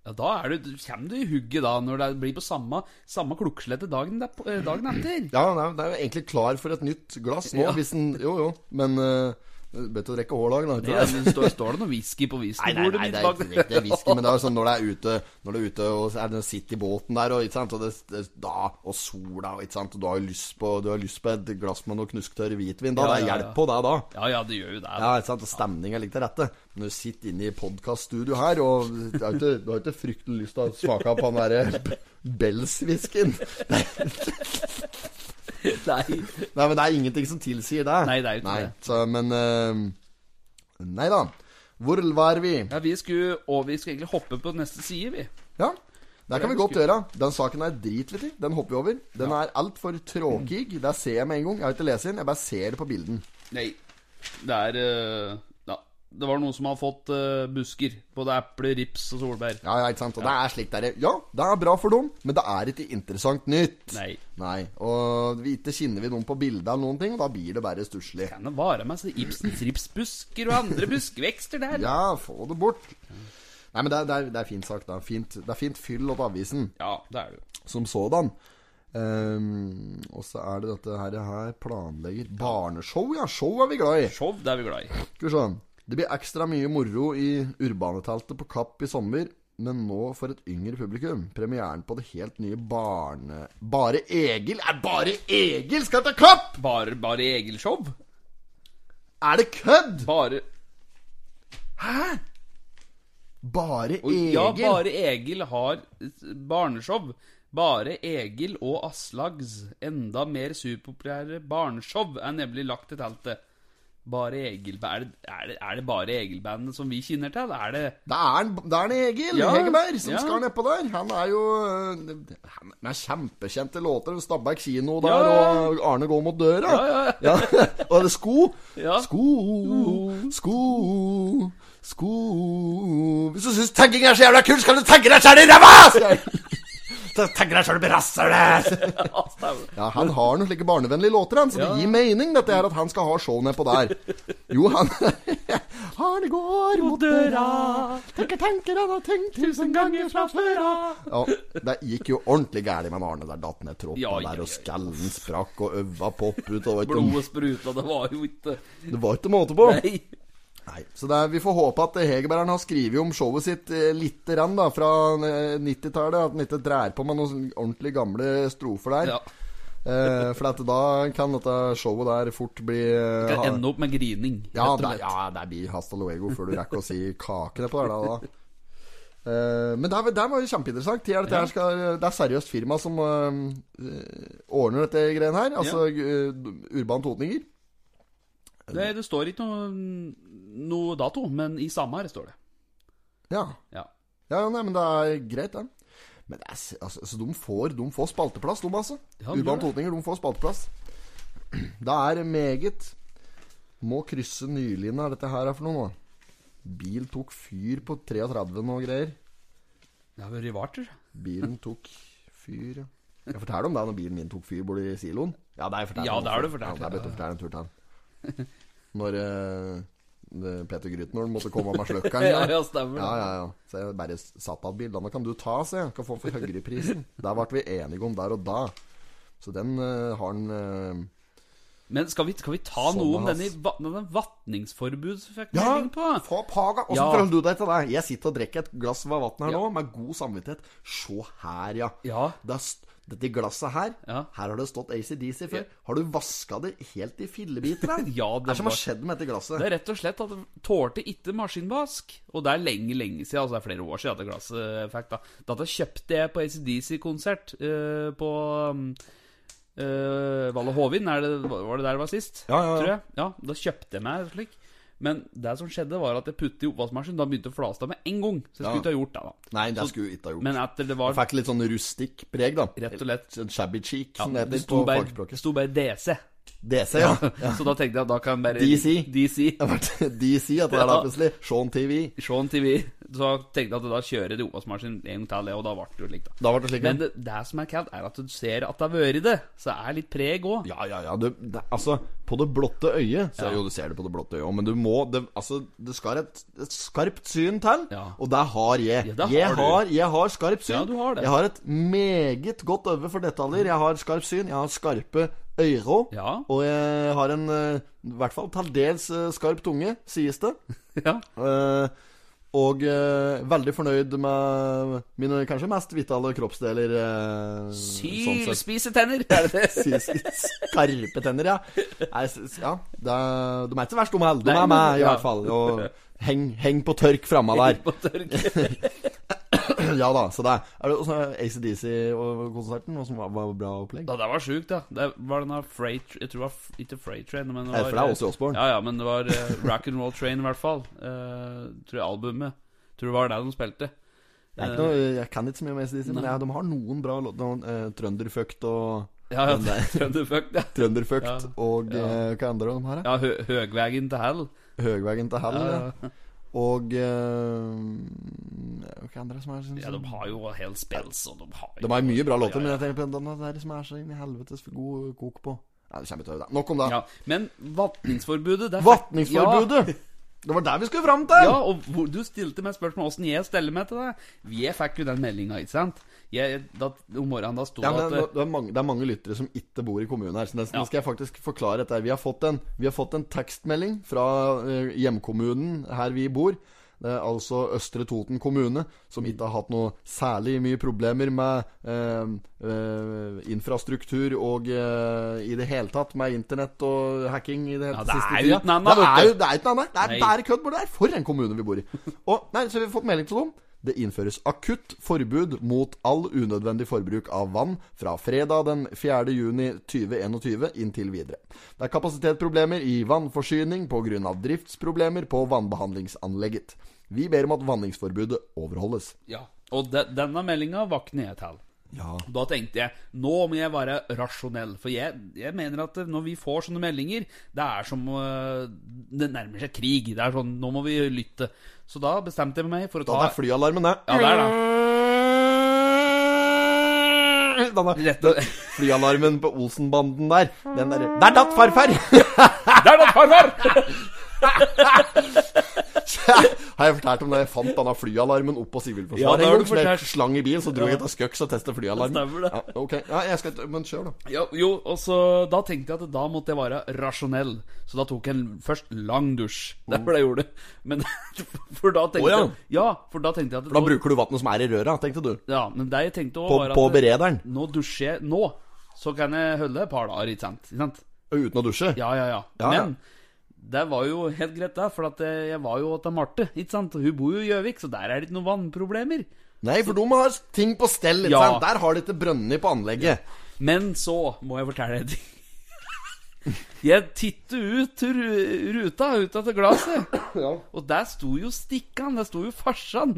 ja da er du, kommer du i hugget da, når det blir på samme, samme klokkeslettet dagen, eh, dagen etter. Ja, det er jo egentlig klar for et nytt glass nå, Ja. hvis en Jo, jo, men uh, Du å drikke hårlag, da? Ja, det står, står det noe whisky på Nei, nei, nei, det er ikke det er whisky, men det er sånn når du er ute Når er ute og er det sitter i båten der, og, og, det, det, da, og sola, og, og du har på, du har lyst på et glass med noe knusktørr hvitvin, da. Ja, det er ja, hjelp ja. på deg da. Ja, ja, det gjør jo det. Ja, ikke sant, og stemninga ligger til rette. Når du sitter inne i podkaststudio her, og du har ikke, du har ikke fryktelig lyst til å smake på den derre Bells-whiskyen. Nei. Nei, men det er ingenting som tilsier det. Nei, det er jo ikke Nei, det. Så, men eh, Nei da. Hvor var vi? Ja, vi skulle, og vi skulle egentlig hoppe på neste side, vi. Ja, det kan vi godt gjøre. Den saken er dritviktig. Den hopper vi over. Den er altfor tråkig. Det ser jeg med en gang. Jeg har ikke lest den, jeg bare ser det på bilden. Nei. Det er eh. Det var noen som har fått uh, busker. Både eple, rips og solbær. Ja, ja, ikke sant? Og det er slik der Ja, det er bra for dem, men det er ikke interessant nytt. Nei. Nei, Og vi ikke kjenner vi noen på bildet eller noen ting, og da blir det bare stusslig. Kan det være med så Ibsens ripsbusker og andre buskvekster der? Ja, få det bort. Nei, men det er, det er, det er fint sagt. Det er fint, det er fint fyll opp avisen Ja, det er det jo. som sådan. Um, og så er det dette her, her planlegger Barneshow, ja. Show er vi glad i. Show, det er vi glad i. Skal vi se. Det blir ekstra mye moro i Urbaneteltet på Kapp i sommer. Men nå for et yngre publikum. Premieren på det helt nye Barne... Bare Egil er Bare Egil skal ta Kapp! Bare, bare Egil-show? Er det kødd?! Bare Hæ?! Bare Egil? Ja, bare Egil har barneshow. Bare Egil og Aslags enda mer superpopulære barneshow er nemlig lagt til teltet. Bare Egil-band er, det- er, det- er det bare Egil-bandet som vi kjenner til? Er det Det er, en- det er en Egil Ja, Hegerberg som ja. skal nedpå der. Han er jo øh, Han er kjempekjente låter. Stabæk kino der, Ja, og Arne går mot døra. Ja, ja, Ja, og det er sko. Sko, sko, sko Hvis du syns tagging er så jævla kult, skal du tagge deg sjæl i ræva! Så Tagge deg sjæl i rasshølet! Ja. Han har noen slike barnevennlige låter, han, så det gir mening, dette her, at han skal ha show nedpå der. Jo, han Han går mot døra, tenker tanker han har tenkt tusen ganger fra før av. Ja, det gikk jo ordentlig gærent med Arne der, datt ned troppen Ja, ja, der, og skallen sprakk, og øva popp ut, Blodet spruta, det var jo ikke det var ikke måte på. Nei. Nei, så er, Vi får håpe at Hegerbergeren har skrevet om showet sitt eh, lite grann da, fra eh, 90-tallet. At han ikke drar på med noen ordentlig gamle strofer der. Ja. Eh, for at da kan dette showet der fort bli Det Kan ha- ende opp med grining. ja, det, ja, det blir hasta luego før du rekker å si kakene på det. Da, da. Eh, men det, er- det var jo kjempeinteressant. Er, det, skal, det er seriøst firma som eh, ordner dette greiene her. Altså ja. Urban Totninger. Det, det står ikke noe, noe dato, men i Samar står det. Ja. Ja. Ja, ja, nei, men det er greit, det. Men det er, altså, så de får, de får spalteplass, de, altså. Ja, Urban. Totninger, de får spalteplass. Det er meget Må krysse nylinja, er dette her er for noe nå? Bil tok fyr på 33 og greier. Det har vært varter. Bilen tok fyr, ja. Jeg forteller om det når bilen min tok fyr borti siloen. Ja, det har jeg fortalt Ja, det har du fortalt, Ja, det er ja. bedt å fortelle en tur til. Når det- Peter Grytnor måtte komme med sløkkeren. Ja, ja, stemmer. Ja, ja, ja. Så jeg bare satt av bildene. Kan du ta, se. Kan få for høyreprisen. Der ble vi enige om der og da. Så den uh, har han uh, Men skal vi, skal vi ta Sånn noe om denne, denne fikk Ja, på? få paga! Åssen Ja. forholder du deg til det? Jeg sitter og drikker et glass med vann her nå, med god samvittighet. Se her, ja. Ja. Det er dette glasset her, Ja. her har det stått ACDC før. Har du vaska det helt i fillebiter? Ja, det er som har skjedd med dette glasset? Det er rett og slett at det tålte ikke maskinvask. Og det er lenge, lenge siden, altså det er flere år siden at det glasset fikk da. Da kjøpte jeg på ACDC-konsert uh, på um, uh, Valle Hovin, det, var det der det var sist? Ja, ja, ja. Tror jeg. Ja, da kjøpte jeg meg slik. Men det som skjedde, var at jeg puttet i oppvaskmaskinen. Da begynte det av med en gang. Så jeg skulle ikke ha gjort det. da Nei, det skulle jeg ikke ha gjort. Men etter det var Jeg fikk litt sånn rustikk preg, da. Rett og slett. Sånn Shabby cheek, som det Det heter på fagspråket. sto bare DC. DC, ja. Så da tenkte jeg at da kan bare DC. DC. DC at det er da plutselig. Sean TV. Sean TV. Så tenkte jeg at da kjører jeg oppvaskmaskinen en gang til, og da ble det jo slik, da. Da ble det slik. Men det, det som er kaldt, er at du ser at det har vært det. Så det er litt preg òg. Ja, ja, ja. Du, det, altså, på det blotte øyet så, Ja. Jo, du ser det på det blotte øyet òg, men du må det, Altså, det skal et, et skarpt syn til, Ja. og det har jeg. Ja, jeg, har har, jeg har skarpt syn. Ja, du har det. Jeg har et meget godt øye for detaljer. Jeg har skarpt syn. Jeg har skarpe øyre. Ja. Og jeg har en eh, i hvert fall til dels eh, skarp tunge, sies det. ja. Eh, og veldig fornøyd med mine kanskje mest vitale kroppsdeler. sånn. Sylspisetenner, er? Sies- Skarpe tenner, ja. Ja det er, de er ikke verst, de heller. De er med, i hvert fall. Og heng, heng på tørk framme der. Heng På tørk. Ja da. Så det er, det også ACDC-konserten, som var, var bra opplegg. Da, det var sjukt, ja. Det var denne Freight Jeg tror det var ikke Freight Train, men det var for det er også Osbourne. Ja, ja, men det var uh, Rock and Roll Train, i hvert fall. Uh, tror jeg albumet. Tror det var det de spilte. Jeg, noe, jeg kan ikke så mye om ACDC, men ja, de har noen bra låter. Eh, Trønderfucked og Ja, ja, Trønderfucked. ja. Trønderfucked Ja. og Ja. eh, hva andre de har? Ja, hø Høgvegen til hell. Høgvegen til hell. Ja, Ja, ja. Og uh, Hva andre som er sånn ja, de har jo helt spels, og de har jo De har mye bra låter, Ja, men jeg tenker på den der som er så inn i helvetes god kok på. Nei, det kommer til å. Nok om det. Ja, men vatningsforbudet det Vatningsforbudet! Det var der vi skulle fram til! Ja, og hvor, du stilte meg spørsmål åssen jeg steller meg til det. Jeg fikk jo den meldinga, ikke sant? Jeg, da, om morgenen da sto Ja, det at det, er mange, det er mange lyttere som ikke bor i kommunen her. Så nesten Ja. skal jeg faktisk forklare dette. Vi har fått en, vi har fått en tekstmelding fra eh, hjemkommunen her vi bor. Det er altså Østre Toten kommune, som ikke har hatt noe særlig mye problemer med eh, eh, infrastruktur og eh, i det hele tatt med internett og hacking i det hele Ja, det siste tida. Det er jo ikke noe annet. Det er bare kødd borti der. For en kommune vi bor i. Og, nei, så vi har fått melding til dem. Det innføres akutt forbud mot all unødvendig forbruk av vann fra fredag den 4. juni 2021 inntil videre. Det er kapasitetsproblemer i vannforsyning pga. driftsproblemer på vannbehandlingsanlegget. Vi ber om at vanningsforbudet overholdes. Ja. Og de, denne meldinga var jeg til. Ja. Da tenkte jeg nå må jeg være rasjonell. For jeg, jeg mener at når vi får sånne meldinger, det er som øh, Det nærmer seg krig. Det er sånn Nå må vi lytte. Så da bestemte jeg meg for å Da er flyalarmen, det. Ja, det er det. Den er, den, flyalarmen på Olsenbanden der. Den der Der datt farfar! Der, datt farfar! har jeg fortalt om da jeg fant denne flyalarmen oppå Sivilforsvaret? Ja, det en har gang, så jeg slang i bil, så dro jeg til Skøks og testet flyalarmen. Stemmer det. Ja, ok, ja, jeg skal, men kjør, da. Jo, jo, og så Da tenkte jeg at da måtte jeg være rasjonell. Så da tok jeg en først lang dusj. Det var det jeg gjorde. Men For da tenkte oh, ja. jeg Ja, for da tenkte jeg at For da bruker du vannet som er i røra, tenkte du. Ja, men det jeg tenkte også På, var at på berederen. Nå dusjer jeg nå. Så kan jeg holde et par dager, ikke sant? Uten å dusje. Ja. Ja, ja. Men det var jo helt greit, det. For at jeg var jo til Marte, ikke sant? Hun bor jo i Gjøvik, så der er det ikke noen vannproblemer. Nei, for de har ting på stell. ikke Ja. sant? Der har de ikke brønner på anlegget. Men så må jeg fortelle deg ting. Jeg titter ut ruta ut av glasset, og der sto jo Stikkan, der sto jo farsan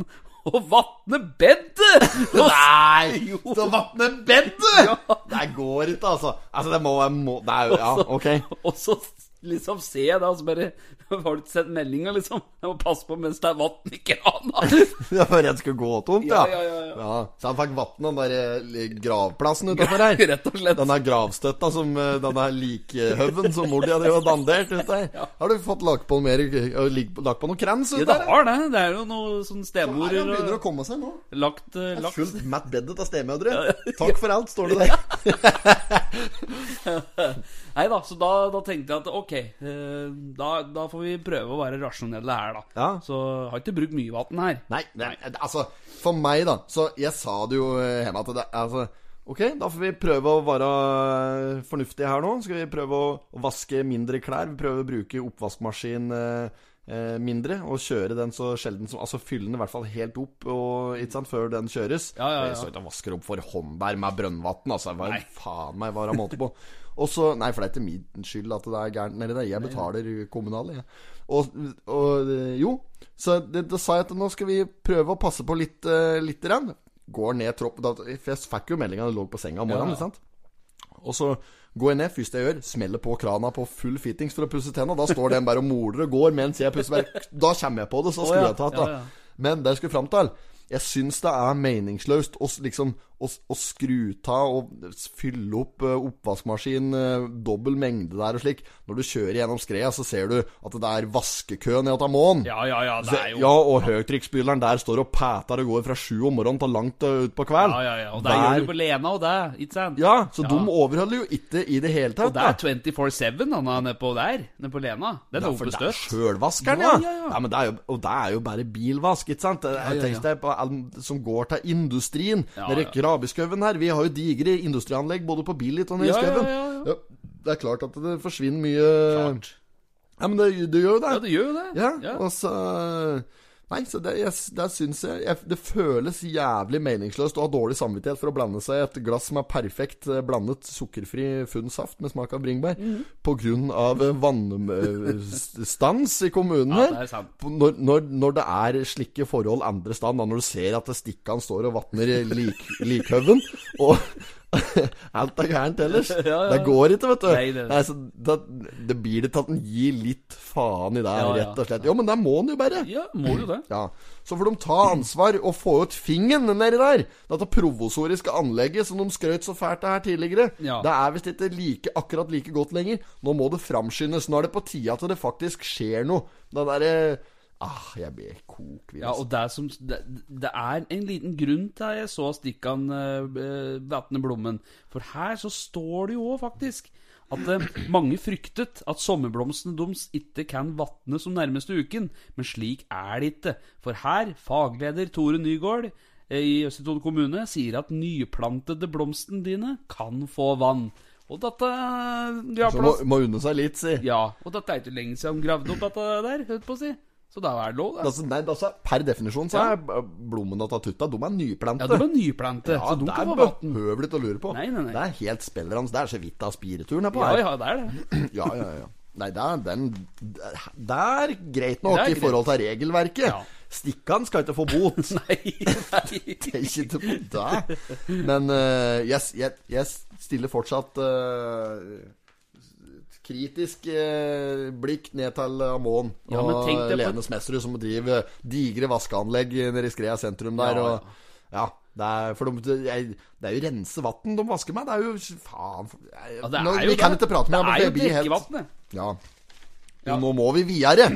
og vatne bedet! Nei! Jo. Så vatne bedet! Ja. Det går ikke, altså. Altså, det må må, Det er jo Ja, ok. Og så liksom jeg da, og så bare Har du ikke sett meldinga, liksom? Jeg må passe på mens det er vann i krana. Jeg var redd det skulle gå tomt, ja. Ja, ja, ja, ja. Så han fikk vann den der eh, gravplassen utafor her. Rett og slett. Den der gravstøtta som eh, Den der likhaugen som mor di hadde jo dandert ut der. Har du fått lagt på mer eh, Lagt på noen krans Ja, ut det har det. Det er jo noe sånn Her stemorer han begynner å komme seg nå. lagt, uh, Det lagt Fullt Matt Beddet av stemødre. Takk for alt, står det der. Nei da, så da, da tenkte jeg at ok, eh, da, da får vi prøve å være rasjonelle her, da. Ja. Så jeg har ikke brukt mye vann her. Nei, men, altså For meg, da Så jeg sa det jo eh, hjemme at det, altså, Ok, da får vi prøve å være eh, fornuftige her nå. Skal vi prøve å, vaske mindre klær. Vi prøver å bruke oppvaskmaskin eh, eh, mindre. Og kjøre den så sjelden som Altså fylle den i hvert fall helt opp og, sant, før den kjøres. Ja, ja, ja. Jeg står ikke og vasker opp for hånd der med brønnvann. Altså, hva faen meg var det måte på. Og så, Nei, for det er ikke min skyld at det er gærent nedi der. Jeg betaler kommunale, jeg. Og, og eh, jo, så det, da sa jeg at nå skal vi prøve å passe på litt, uh, litt grann. Går ned troppen For jeg fikk jo meldinga da jeg lå på senga om morgenen. Ja, sant? Og så går jeg ned. Første jeg gjør, smeller på krana på full fittings for å pusse tenna. Da står den bare og moler og går mens jeg pusser. Bare, da kommer jeg på det, så skulle skrur ja. jeg tatt det. Ja. Men det jeg skulle fram til Jeg syns det er meningsløst å, liksom, å, å skru ta og fylle opp uh, oppvaskmaskin uh, dobbel mengde der og slik. Når du kjører gjennom skreia, så ser du at det er vaskekø ned til månen. Ja, ja, ja, det er jo Ja, og høytrykksspyleren der står og pæter og går fra sju om morgenen til langt uh, ut på kveld. Ja, ja, ja. Og det gjør du på Lena og det, ikke sant? Ja, så Ja. de overholder jo ikke i det hele tatt. Og det er 24-7 han er nedpå der, nedpå Lena. Den er Ja, oppe det støtt. sjølvaskeren, Ja, ja. ja, ja. men det jo, og det er jo bare bilvask, ikke sant? ja, ja, ja. deg på som går til industrien. Ja, Nede ja. Krabiskauen her. Vi har jo digre industrianlegg både på Billit og nede i Ja, ja, skauen. ja, ja. det er klart at det forsvinner mye Klart. Ja, men det, det gjør jo det. Ja, det gjør jo det. Ja, Ja. og så Nei, så det, jeg, der syns jeg, jeg Det føles jævlig meningsløst å ha dårlig samvittighet for å blande seg et glass som er perfekt eh, blandet sukkerfri funnsaft med smak av bringebær mm. av eh, vannstans i kommunen Ja, her. det er sant. Når, når, når det er slike forhold andre steder, når du ser at stikkan står og vatner i lik, likhaugen, og alt er gærent ellers. Ja, ja, Det går ikke, vet du. Nei, det- Nei, så da, det blir det til at en gir litt faen i det, Ja, rett og slett. Jo, men det må en jo bare. Ja, må jo det. Ja, Så får de ta ansvar og få ut fingeren nedi der. Dette provosoriske anlegget som de skrøt så fælt av her tidligere, det er visst ikke like, akkurat like godt lenger. Nå må det framskyndes. Nå er det på tide at det faktisk skjer noe. Det derre Ah, jeg blir kokvill. Ja, og det, som, det, det er en liten grunn til at jeg så Stikkan uh, vatne blommen. For her så står det jo òg faktisk at eh, mange fryktet at sommerblomstene deres ikke kan vatne som nærmeste uken. Men slik er det ikke. For her, fagleder Tore Nygaard eh, i Østfold kommune sier at nyplantede blomstene dine kan få vann. Og dette Så må, må unne seg litt, si. Ja, og dette er ikke lenge siden de gravde opp dette der, hørt på å si. Så da er det lov, det. Altså, nei, altså, per definisjon så er blommene og tutta De er nyplante. Ja, de er nyplante, Ja, så de kan er få vann. behøvelig til å lure på. Nei, nei, nei. Det er helt spillerans. Det er så vidt av spirituren her på her. ja, ja, det er det. Ja, ja, ja. Nei, det er, den, det er greit nok er greit. i forhold til regelverket. Ja. Stikkan skal ikke få bot. Nei, nei. Det er ikke til det. Men uh, jeg, jeg, jeg stiller fortsatt eh, kritisk eh, blikk ned til Amon Ja, og Lene Smedsrud, som driver digre vaskeanlegg nede i Skrea sentrum der. Ja, ja. Og, ja, det er, for de, jeg, det er jo rense vann de vasker med. Det er jo Faen. Jeg, Ja, det nå, er jo vi kan det. ikke prate mer Det er jo drikkevannet. Ja. Nå må vi videre.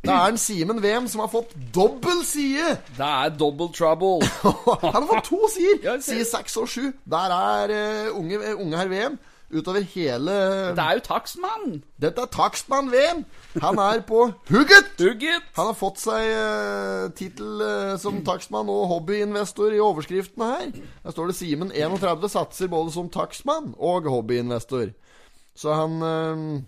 Det er en Simen Wem som har fått dobbel side! Det er double trouble. Han har fått to sider! Side seks og sju. Der er uh, unge, eh, unge herr VM utover hele Det er jo takstmann. Dette er takstmann VM. Han er på hugget! Hugget. Han har fått seg uh, tittel uh, som takstmann og hobbyinvestor i overskriftene her. Der står det Simen 31 satser både som takstmann og hobbyinvestor. Så han uh,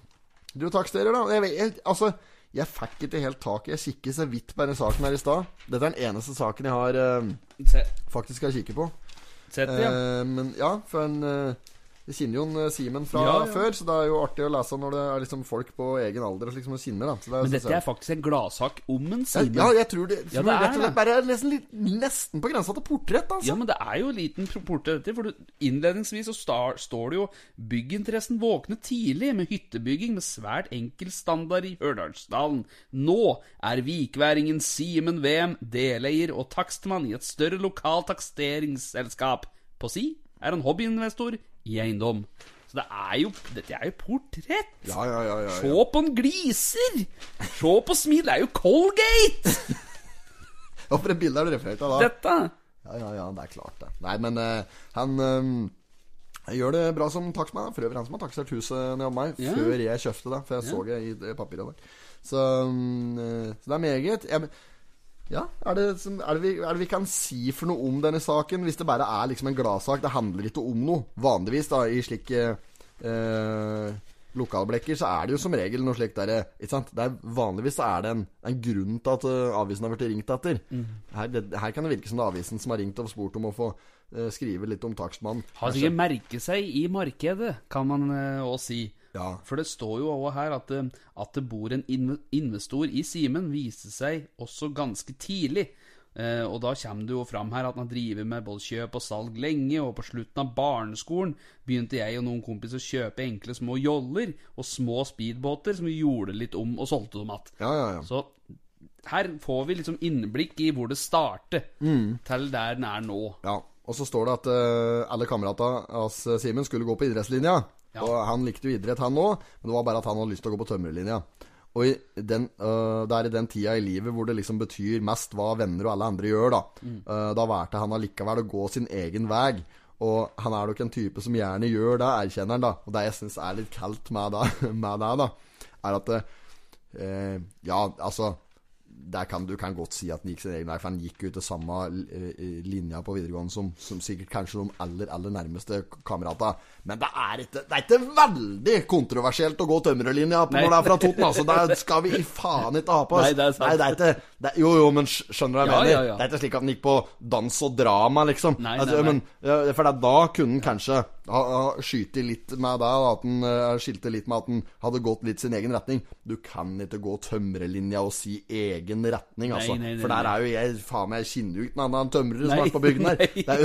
Du taksterer, da. Jeg, vet- jeg, altså, jeg fikk ikke helt tak i Jeg kikket så vidt på denne saken her i stad. Dette er den eneste saken jeg har uh, faktisk har kikket på. Sett det, ja. Eh, men ja, for en kjenner jo en eh, Simen fra Ja, ja. før, så det er jo artig å lese når det er liksom folk på egen alder som liksom kjenner. da det er, Men dette er faktisk en gladsak om en Simen. ja, jeg tror det, Ja, det er rett og slett det. bare er nesten, litt, nesten på grensa til portrett. Altså. Ja, men det er jo en liten portrett. For innledningsvis så star, står det jo 'Bygginteressen våknet tidlig med hyttebygging med svært enkel standard i Hørdalsdalen'. Nå er vikværingen Simen Wem deleier og takstmann i et større lokalt taksteringsselskap. På si er han hobbyinvestor i eiendom. Så det er jo Dette er jo portrett! Ja, ja, ja, ja, Se på en gliser! Se på smil! Det er jo Colgate! ja, for det bildet er du referert til da. Dette! Ja, ja, ja, det er klart det. Nei, men uh, han eh, gjør det bra som takstmann. For øvrig han som har taksert huset nede hos meg før jeg kjøpte det. For jeg så det i papiret der. Så, mm, eh, så det er meget. Jeg, ja, er det, som, er, det vi, er det vi kan si for noe om denne saken? Hvis det bare er liksom en gladsak. Det handler ikke om noe. Vanligvis da, i slike eh, lokalblekker så er det jo som regel noe slikt derre Ikke sant? Det er, vanligvis så er det en, en grunn til at eh, avisen har blitt ringt etter. Her, det, her kan det virke som det er avisen som har ringt og spurt om å få eh, skrive litt om takstmannen. Har sikkert merket seg i markedet, kan man òg si. Ja. For det står jo også her at, det- at det bor en inv- investor i Simen, viste seg også ganske tidlig. Eh, og da kommer det jo fram her at han driver med både kjøp og salg lenge, og på slutten av barneskolen begynte jeg og noen kompiser å kjøpe enkle små joller og små speedbåter som vi gjorde litt om og solgte dem igjen. Ja, ja, ja. Så her får vi liksom innblikk i hvor det starter, til der den er nå. Ja, og så står det at uh, alle kameratene hans eh, Simen skulle gå på idrettslinja. Ja. Og han likte jo idrett, han òg, men det var bare at han hadde lyst til å gå på tømmerlinja. Og i den, uh, det er i den tida i livet hvor det liksom betyr mest hva venner og alle andre gjør, da. Eh, da valgte han allikevel å gå sin egen vei. Og han er nok en type som gjerne gjør det, erkjenner han, da. Og det jeg syns er litt kaldt med det, med det da, er at uh, Ja, altså der kan, du kan godt si at han gikk sin egen vei, for han gikk jo ut til samme eh, linja på videregående som, som sikkert kanskje de aller, aller nærmeste kameratene. Men det er, ikke, det er ikke veldig kontroversielt å gå tømrerlinja på Nei. når det er fra Toten. Altså, det skal vi i faen ikke ha på oss. Nei, det er sant. Nei, det er ikke, det, jo, jo, men skjønner du hva jeg Ja, mener? ja, ja. Det er ikke slik at han gikk på dans og drama, liksom. Nei, altså, nei, nei. Men, for da kunne han kanskje ha, ha skyte litt med det, at han uh, skilte litt med at han hadde gått litt sin egen retning. Du kan ikke gå tømrerlinja og si egen retning, altså. nei, nei, for der er jo jeg Faen meg, ikke noen annen som er på bygden her. nei. Er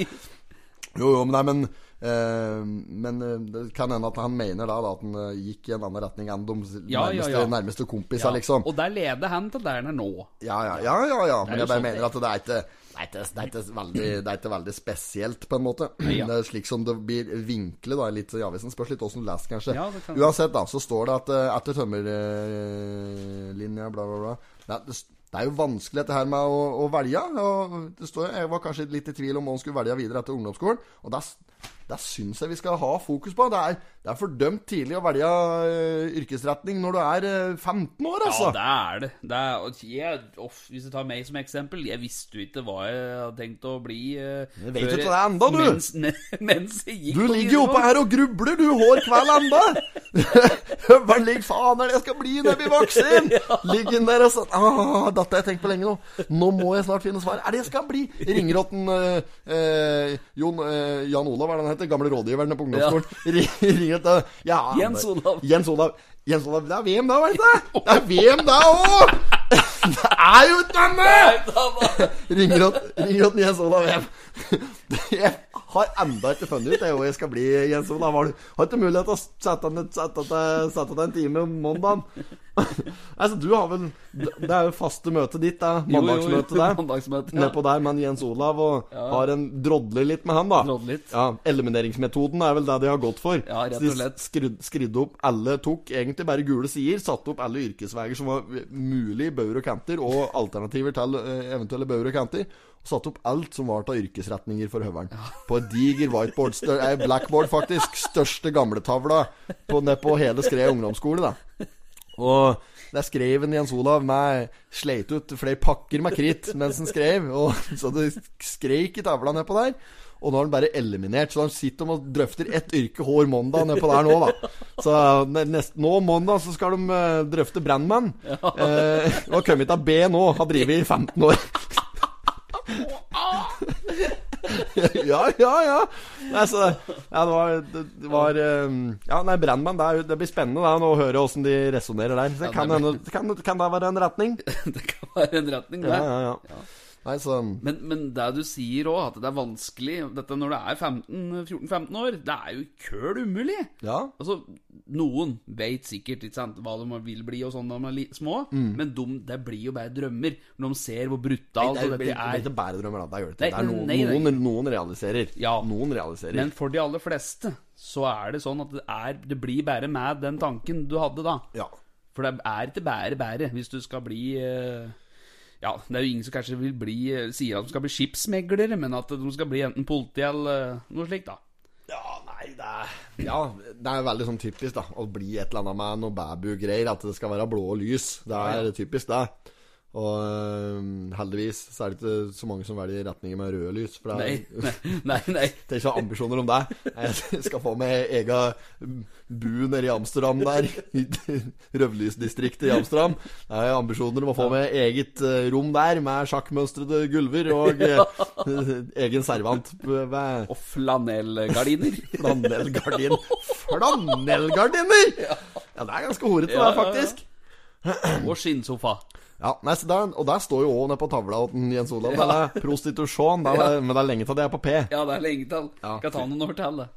jo, jo, men nei, men Uh, Men eh, det kan hende at han mener da, da at han uh, gikk i en annen retning enn de Ja, ja, nærmeste, ja. nærmeste kompiser, liksom. Og der leder han til der han er nå. Ja, ja, ja, ja, ja. Men jeg bare sånn mener at det er ikke det er ikke, det, er ikke veldig, det er ikke veldig spesielt, på en måte. ja. Det er slik som det blir vinklet da, litt i avisen. Spørs litt åssen du leser, kanskje. Ja, kan- Uansett, da, så står det at etter tømmerlinja, bla, bla, bla det det er jo vanskelig dette her med å, å velge. Og det står, jeg var kanskje litt i tvil om hva han skulle velge videre etter ungdomsskolen. Og det, Det syns jeg vi skal ha fokus på. Det er, det er fordømt tidlig å velge eh, yrkesretning når du er eh, 15 år, altså. Ja, det er det. det er, og jeg, off, hvis du tar meg som eksempel Jeg visste jo ikke hva jeg hadde tenkt å bli uh, Jeg vet før, ikke det enda, du. Mens, mens jeg gikk Du ligger jo oppe her og grubler, du, hår kveld enda. Hva ligger faen er det jeg skal bli når jeg blir voksen? Ligger inn der og sånn ah, Dette har jeg tenkt på lenge nå. Nå må jeg snart finne svar. Er det jeg skal bli? Ringrotten uh, eh, eh, Jon, eh, Jan Olav, hva er det han heter? Gamle rådgiveren på ungdomsskolen. Ja. Ring etter ja, Jens Olav. Jens Olav. Olav, Det er VM da, veit du! Det er VM da òg! Det er jo ringer åt Jens Olav VM. Jeg har enda ikke funnet ut hvor jeg skal bli, Jens Olav. Har ikke mulighet til å sette deg sette sette en time om mandagen? Altså, du har vel Det er jo faste møtet ditt, det. Mandagsmøtet der. Mandagsmøte, ja. Nedpå der med Jens Olav, og har en drodler litt med han, da. Drodler litt. Ja, Elimineringsmetoden er vel det de har gått for. Ja, rett Så de og slett. skrudd, opp alle Tok egentlig bare gule sider, Satt opp alle yrkesveier som var mulig, bauger og kanter, og alternativer til eh, eventuelle bauger og kanter. Og satt opp alt som var av yrkesretninger for høveren. På et diger whiteboard, eh, blackboard faktisk, største gamletavla på, ned på hele Skred ungdomsskole, da. Og der skrev en Jens Olav med Sleit ut flere pakker med kritt mens han skrev. Og så det skreik i tavla nedpå der. Og nå har han bare eliminert, så han sitter og drøfter ett yrke hver mandag nedpå der nå, da. Så nest, nå mandag så skal de uh, drøfte brannmann. Eh, og har kommet av B nå, har drevet i 15 år. ja, ja, ja. Nei, så, ja, det var, det, det var eh, Ja, nei, brannmann, det, er det blir spennende da, å høre åssen de resonnerer der. Så kan, det kan, kan det være en retning? Det kan være en retning, det. Ja, ja, ja. Nei, sånn. Men, men det du sier òg, at det er vanskelig Dette når du er 14-15 år, det er jo køl umulig. Ja. Altså, Noen vet sikkert ikke sant, hva de vil bli og sånn når de er små, mm. men de, det blir jo bare drømmer når de ser hvor brutalt det, det, det, er, det, er ikke bare drømmer, da. Det, er, det er noen, nei, nei. noen, noen realiserer. Ja. Noen realiserer. Men for de aller fleste så er det sånn at det, er, det blir bare med den tanken du hadde da. ja. For det er ikke bare bare hvis du skal bli eh, Ja, det er jo ingen som kanskje vil bli eh, sier at de skal bli skipsmeglere, men at de skal bli enten politi eller eh, noe slikt, da. Ja, nei, det er Ja, det er veldig sånn typisk, da. Å bli et eller annet med noe babu-greier. At det skal være blå lys. Det er typisk, det. Og øhm, heldigvis så er det ikke så mange som velger retninger med røde lys. For det Nei, er, nei, nei. nei. det er ikke ambisjoner om det. Jeg skal få meg ega bu nede i Amsterdam der. Rødlysdistriktet i Amsterdam. Det er ambisjoner om å få meg eget eh, rom der med sjakkmønstrede gulver og eh, egen servant. Med Og flanellgardiner. Flanellgardin. Flanellgardiner! Ja, det er ganske horete, det, faktisk. og skinnsofa. Ja, nei, der, Og der står jo òg nede på tavla til Jens Olav. Det er prostitusjon. der er, Men det er lenge til det er på P. Ja, det er lenge til. Ja. Skal ta noen år til, det.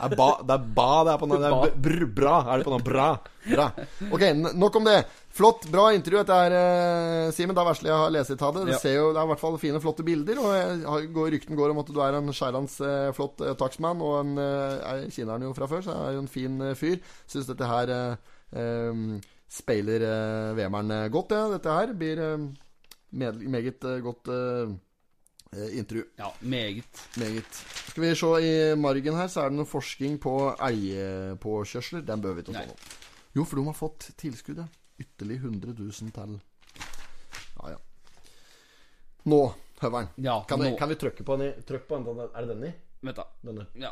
Er ba det er, ba, det er på noe det er br Bra er det på noe. Bra. Bra. Ok, nok om det. Flott, bra intervju. Dette er uh, Simen. Det er verste jeg har lest av det. Det, Ja. ser jo, det er i hvert fall fine, flotte bilder. Og går, rykten går om at du er en skjærans eh, flott uh, takstmann. Og en, eh, han jo fra før, så er jo en fin eh, fyr. Syns dette her eh, em, speiler uh, VM-eren eh, godt, ja. Dette her blir eh, med, meget eh, godt eh, eh, intervju. Ja, meget. Meget. Skal vi se i margen her, så er det noe forskning på eiepåkjørsler. Den bør vi ikke Nei. nå. Jo, for de har fått tilskudd, ja. Ytterligere 100 000 til. Ja, ja. Nå, høveren. Ja, Kan, vi, nå. kan vi trykke på den i Trykk på den. Er det denne? Vent, da. Denne. Ja.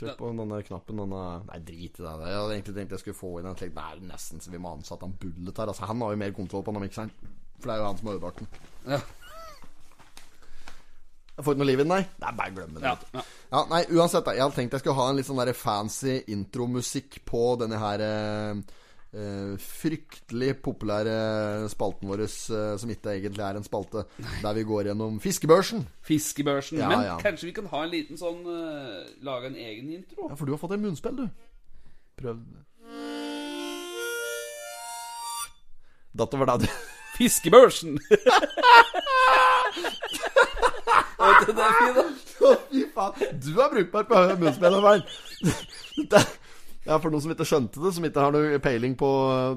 Trykk på denne knappen. Denne Nei, drit i det. Jeg hadde egentlig tenkt jeg skulle få inn en slik Det er nesten så vi må ansette han Bullet her. Altså, han har jo mer kontroll på den, ikke sant? For det er jo han som har ødelagt den. Ja. Jeg får ikke noe liv i den, nei? Det er bare å glemme det. Ja, ja. Ja, nei, uansett. Jeg hadde tenkt jeg skulle ha en litt sånn der fancy intromusikk på denne her eh, eh, fryktelig populære spalten vår, eh, som ikke egentlig er en spalte, der vi går gjennom fiskebørsen. Fiskebørsen. Ja, Men ja. kanskje vi kan ha en liten sånn uh, Lage en egen intro? Ja, for du har fått en munnspill, du. Prøv Dette var det du Fiskebørsen! Vet du det, fint, da? Fy faen. Du er brukbar på munnspill, Øyvind. Ja, For noen som ikke skjønte det, som ikke har noe peiling på,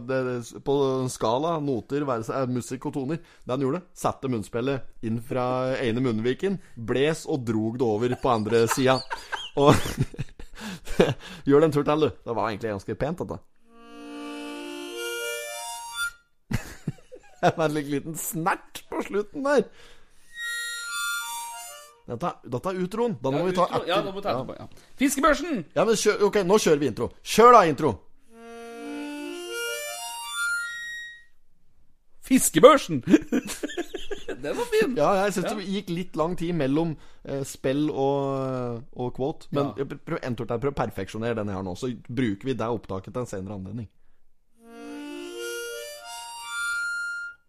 det, på skala, noter, eh, musikk og toner Det han gjorde, satte munnspillet inn fra ene munnviken, bles og drog det over på andre sida. Og Gjør det en tur til, du. Det var egentlig ganske pent, dette. En liten snert på slutten der. Dette, dette er utroen. Da må vi ta etter. Ja, da må vi ta etterpå. Ja. Fiskebørsen! Ja, men kjør, ok, nå kjører vi intro. Kjør da, intro. Fiskebørsen! Den var fin. Ja, jeg syns det gikk litt lang tid mellom eh, spill og, og quote. Men Ja. prøv, en tur til, prøv å perfeksjonere denne her nå, så bruker vi det opptaket til en senere anledning.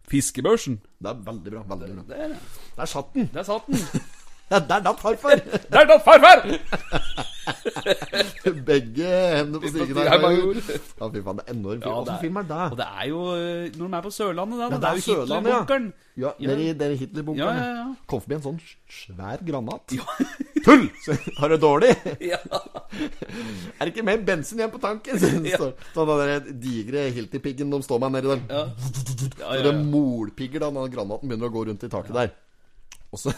Fiskebørsen. Det er veldig bra. veldig bra ja. Der satt den! Der satt den. Ja, der datt farfar! Der datt farfar! Begge hendene på stigen her. Major. Ja, fy faen, det er enormt film. Ja, det Hvilken er- film er det? Og det er jo eh, når de er på Sørlandet, da. Ja, det er jo Hitler-bunkeren. Ja, Ja. nede i den Hitlerbunkeren. Ja, ja, ja. Kom forbi en sånn svær granat. Ja. Tull! Har du dårlig? Ja. Er det ikke mer bensin igjen på tanken? Så det Sånn den der digre Hilti-piggen de står med nedi der. Ja. Ja, ja, det ja. molpigger da når granaten begynner å gå rundt i taket der. Og så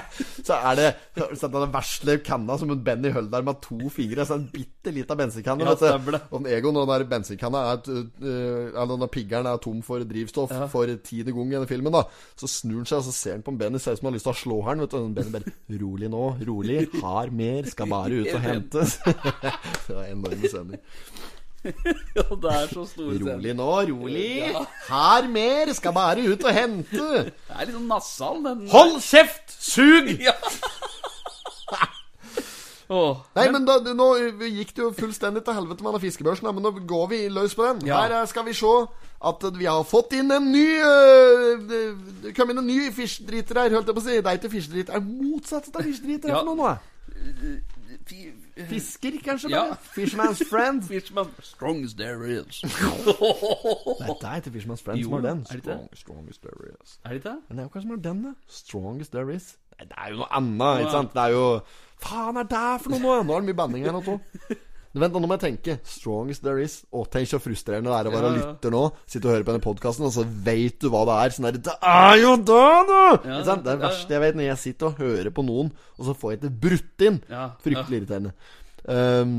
Så er det Så er det den vesle kanna som en Benny Hølder der med to fingre. Så en bitte lita bensinkanne. Ja, det. Og den Egon og den der bensinkanna er uh, Eller den piggeren er tom for drivstoff for tiende gang i denne filmen. da Så snur han seg og så ser han på en Benny, ser ut som han har lyst til å slå han. Vet du. Og Benny bare 'Rolig nå, rolig. Har mer. Skal bare ut og hentes'. det var enorme scener. ja, det er så store scener. Rolig nå, rolig. Her mer. Skal bare ut og hente. Det er litt sånn nassal, den. Hold kjeft! Sug! Ja. oh, Nei, men da, nå gikk det jo fullstendig til helvete med den fiskebørsen, men nå går vi løs på den. Ja. Her eh, skal vi se at vi har fått inn en ny øh, Det kom inn en ny fiskedriter her, holdt jeg på å si. Det er ikke fiskedriter, det er motsatt av fiskedriter Ja. for noe nå. Fi- Fisker, kanskje? Ja. bare Fisherman's friend. Fishman Strong as there is. Nei, det er Fishman's friend Jo, som har den. er det Strong, strongest there is. Er det det? Men det er jo hva som har den, da? Strongest there is. Nei, det er jo noe annet, ikke sant? Det er jo Faen, er det for noe nå? Nå er det mye banning her nå, to. Vent, nå må jeg tenke. Strongest there is. Å, tenk så frustrerende det er å være Ja, ja. lytter nå. Sitte og høre på denne podkasten, og så veit du hva det er. Sånn der, Det er jo det, da! Ja? Det er det verste jeg vet, når jeg sitter og hører på noen, og så får jeg det brutt inn. Fryktelig irriterende. Um,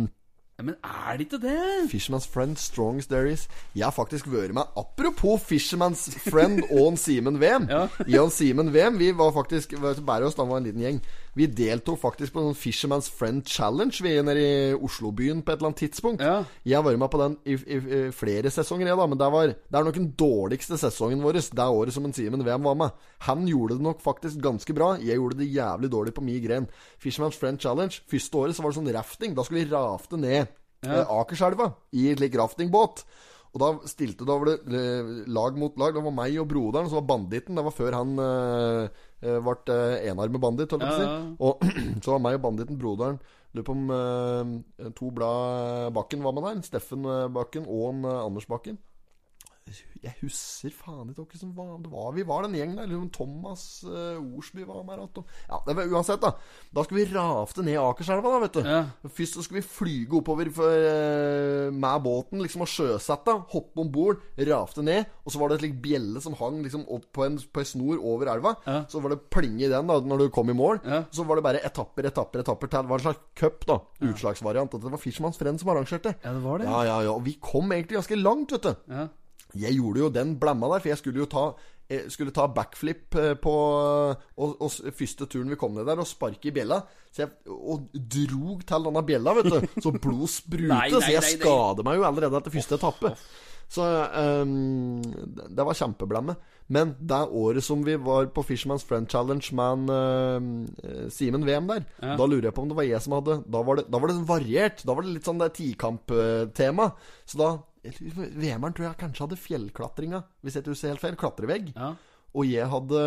men er det ikke det? Fisherman's Friend, Strongest There Is. Jeg har faktisk vært med Apropos Fisherman's Friend og en Simen Wem. Ja. Og Simen Wem Vi var faktisk oss, da var en liten gjeng. Vi deltok faktisk på en Fisherman's Friend Challenge Vi er nede i Oslobyen på et eller annet tidspunkt. Ja. Jeg har vært med på den i, i, i flere sesonger, jeg, da. Men det, var, det er nok den dårligste sesongen vår. Det året som en Simen VM var med. Han gjorde det nok faktisk ganske bra. Jeg gjorde det jævlig dårlig på mi gren. Fisherman's Friend Challenge. Første året så var det sånn rafting. Da skulle vi rafte ned Ja. eh, Akerselva i en slik raftingbåt. Og da stilte Da var det eh, lag mot lag. Det var meg og broderen, som var banditten. Det var før han eh, eh, ble eh, enarmet banditt, holdt jeg på å si. Og så var meg og banditten, broderen Lurer på om eh, to blad Bakken var med der. Steffen eh, Bakken og en, eh, Anders Bakken. Jeg husker faen ikke hvem som var Det var Vi var den gjengen der. Liksom Thomas uh, Orsby var med. Og, ja, det var uansett, da. Da skulle vi rafte ned Akerselva, da, vet du. Ja. Først så skulle vi flyge oppover for, uh, med båten liksom og sjøsette. Hoppe om bord, rafte ned. Og så var det et slik bjelle som hang liksom opp på en, på en snor over elva. Ja. Så var det plinge i den da når du kom i mål. Ja. Så var det bare etapper, etapper, etapper til. Det var en slags cup, da. Utslagsvariant. At det var Fishmans Friend som arrangerte. Ja, det var det. Ja, ja, ja. Og vi kom egentlig ganske langt, vet du. Ja. Jeg gjorde jo den blemma der, for jeg skulle jo ta eh, skulle ta backflip eh, på og, og første turen vi kom ned der, og sparke i bjella. Så jeg og drog til denne bjella, vet du. Så blod nei, så jeg skader meg jo allerede etter første etappe. Så um, det var kjempeblemme. Men det året som vi var på Fisherman's Friend Challenge med en, eh, Simen VM der, Ja. da lurer jeg på om det var jeg som hadde Da var det, da var det variert. Da var det litt sånn det tikamptema. Så da VM-eren tror jeg kanskje hadde fjellklatringa, hvis jeg ikke husker helt feil. Klatrevegg. Ja. Og jeg hadde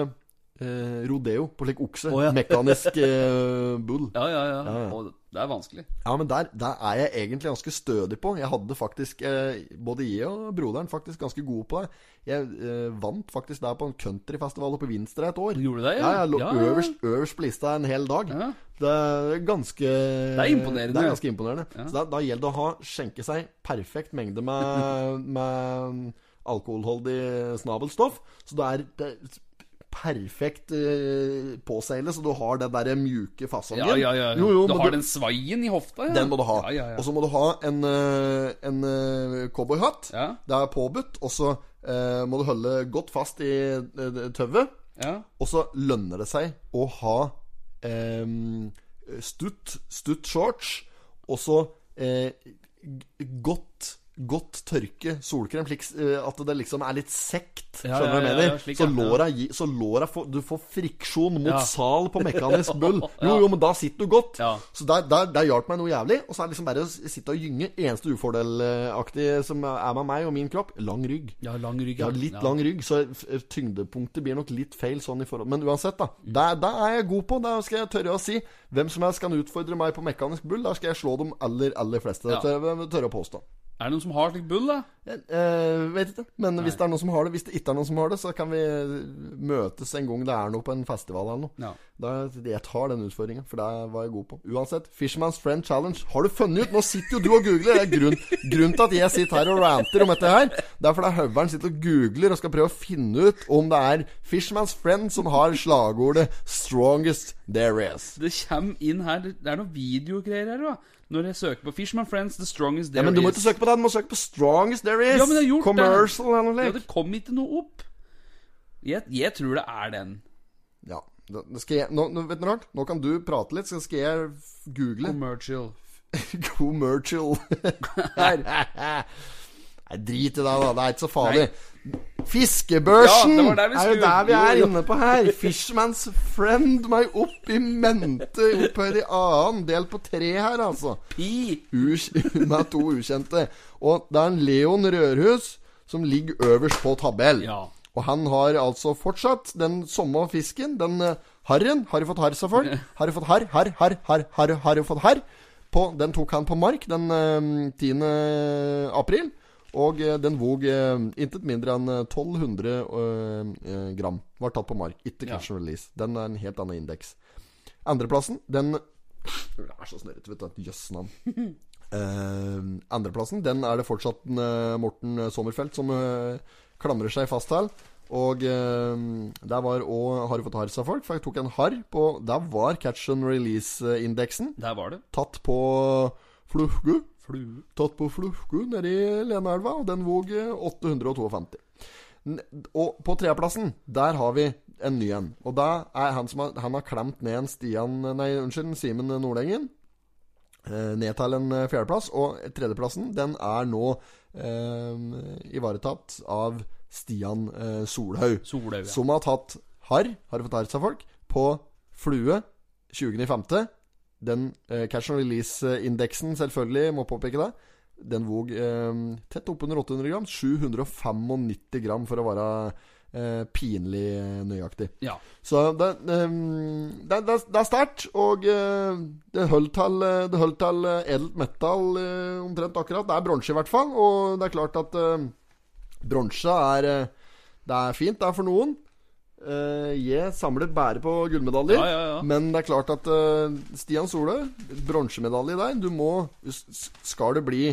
eh, rodeo, på slik okse. Oh, ja. Mekanisk eh, bull. Ja, ja, ja. Ja, ja. Det er vanskelig. Ja, men der, der er jeg egentlig ganske stødig på. Jeg hadde faktisk eh, Både jeg og broderen faktisk ganske gode på det. Jeg eh, vant faktisk der på en countryfestival oppe i Vinstra et år. Gjorde du det, ja? Ja, jeg lå. Øverst, øverst på lista en hel dag. Det er ganske Det er imponerende. Det er ganske imponerende. Så da, da gjelder det å ha skjenke seg perfekt mengde med, med alkoholholdig snabelstoff. Så det er, det er perfekt påseile påseilet, så du har den der mjuke fasongen. Ja, ja, ja. Jo, jo, du har har den sveien i hofta, ja. den må du ha. Ja, ja. Og så må du ha en, eh, en eh, cowboyhatt. Det er påbudt. Og så eh, må du holde godt fast i eh, ja. Og så lønner det seg å ha um, stutt, stutt shorts, og så eh, godt Godt tørke solkrem, slik eh, at det liksom er litt sekt. Skjønner du hva jeg ja, ja, mener? ja, slik, så låra, så låra får, Du får friksjon mot sal på mekanisk bull. Jo, jo, men da sitter du godt. Så der, der, der hjalp meg noe jævlig. Og så er det liksom bare å sitte og gynge. Eneste ufordelaktige som er med meg og min kropp, lang rygg. Ja, lang rygg. ja. litt lang rygg, så tyngdepunktet blir nok litt feil sånn i forhold Men uansett, da. Der, der er jeg god på. Der skal jeg tørre å si. Hvem som helst kan utfordre meg på mekanisk bull. Der skal jeg slå de aller, aller fleste. Det tør jeg påstå. Er det noen som har slik bull, da? Jeg eh, vet ikke. Men hvis det er noen som har det Hvis det ikke er noen som har det, så kan vi møtes en gang det er noe på en festival eller noe. Ja. Da, jeg tar den utfordringen, for det var jeg god på. Uansett, Fisherman's Friend Challenge. Har du funnet ut? Nå sitter jo du og googler. Det er grunn, grunnen til at jeg sitter her og ranter om dette her. Det er fordi Høveren sitter og googler og skal prøve å finne ut om det er Fisherman's Friend som har slagordet 'Strongest There Is'. Det kommer inn her Det er noen videogreier her, da. Når jeg søker på Fishman Friends, The Strongest There Is Ja, men du må ikke søke på den, Du må søke på 'Strongest There Is'. Ja, men jeg har gjort det. Commercial eller noe Ja, det kom ikke noe opp. Jeg, jeg tror det er den. Ja. Det, skal jeg, nå, vet du noe rart? Nå kan du prate litt, så skal jeg google. Commercial. Commercial. Her. Nei, drit i det, da. Det er ikke så farlig. Fiskebørsen Ja, det er jo der vi er inne på her. Fishman's Friend meg opp i mente. Opphør i annen. Del på tre her, altså. Pi. Us med to ukjente. Og det er en Leon Rørhus som ligger øverst på tabell. Ja. Og han har altså fortsatt den samme fisken. Den uh, harren. Har du fått harr, selvfølgelig? Har du fått harr, harr, harr, harr, har, har du fått harr? Den tok han på mark den eh, 10. april. Og eh, den vog eh, intet mindre enn eh, 1200 eh, gram. Var tatt på mark. Ikke catch and release. Den er en helt annen indeks. Andreplassen, den Det er så snørrete, vet du. Jøss navn. Uh, andreplassen, den er det fortsatt eh, Morten Sommerfelt som uh, klamrer seg fast til. Og der var òg Har du fått harr, sa folk? For jeg tok en harr på Der var catch and release-indeksen Der var det. tatt på Flufgu. Flue. Tatt på Flufku nede i Lenaelva, og den eh, 852. Og på tredjeplassen, der har vi en ny en. Og da er han som har, han har klemt ned en Stian Nei, unnskyld, Simen Nordengen. eh, Ned til en eh, fjerdeplass. Og tredjeplassen, den er nå eh, ivaretatt av Stian eh, Solhaug. Solhaug, ja. Som har tatt harr, har fått harr, seg folk, på flue 20.5. Den eh, catch and release-indeksen, selvfølgelig, må påpeke det. Den vog eh, tett oppunder 800 gram. 795 gram, for å være eh, pinlig nøyaktig. Ja. Så det, eh, det, det, det er sterkt. Og eh, det holdt til, eh, eh, edelt metal omtrent akkurat. Det er bronse, i hvert fall. Og det er klart at eh, bronse er Det er fint, det er for noen. Eh, jeg samler bare på gullmedaljer. Ja, ja, ja. Men det er klart at uh, Stian Sole, bronsemedalje der Du må Skal det bli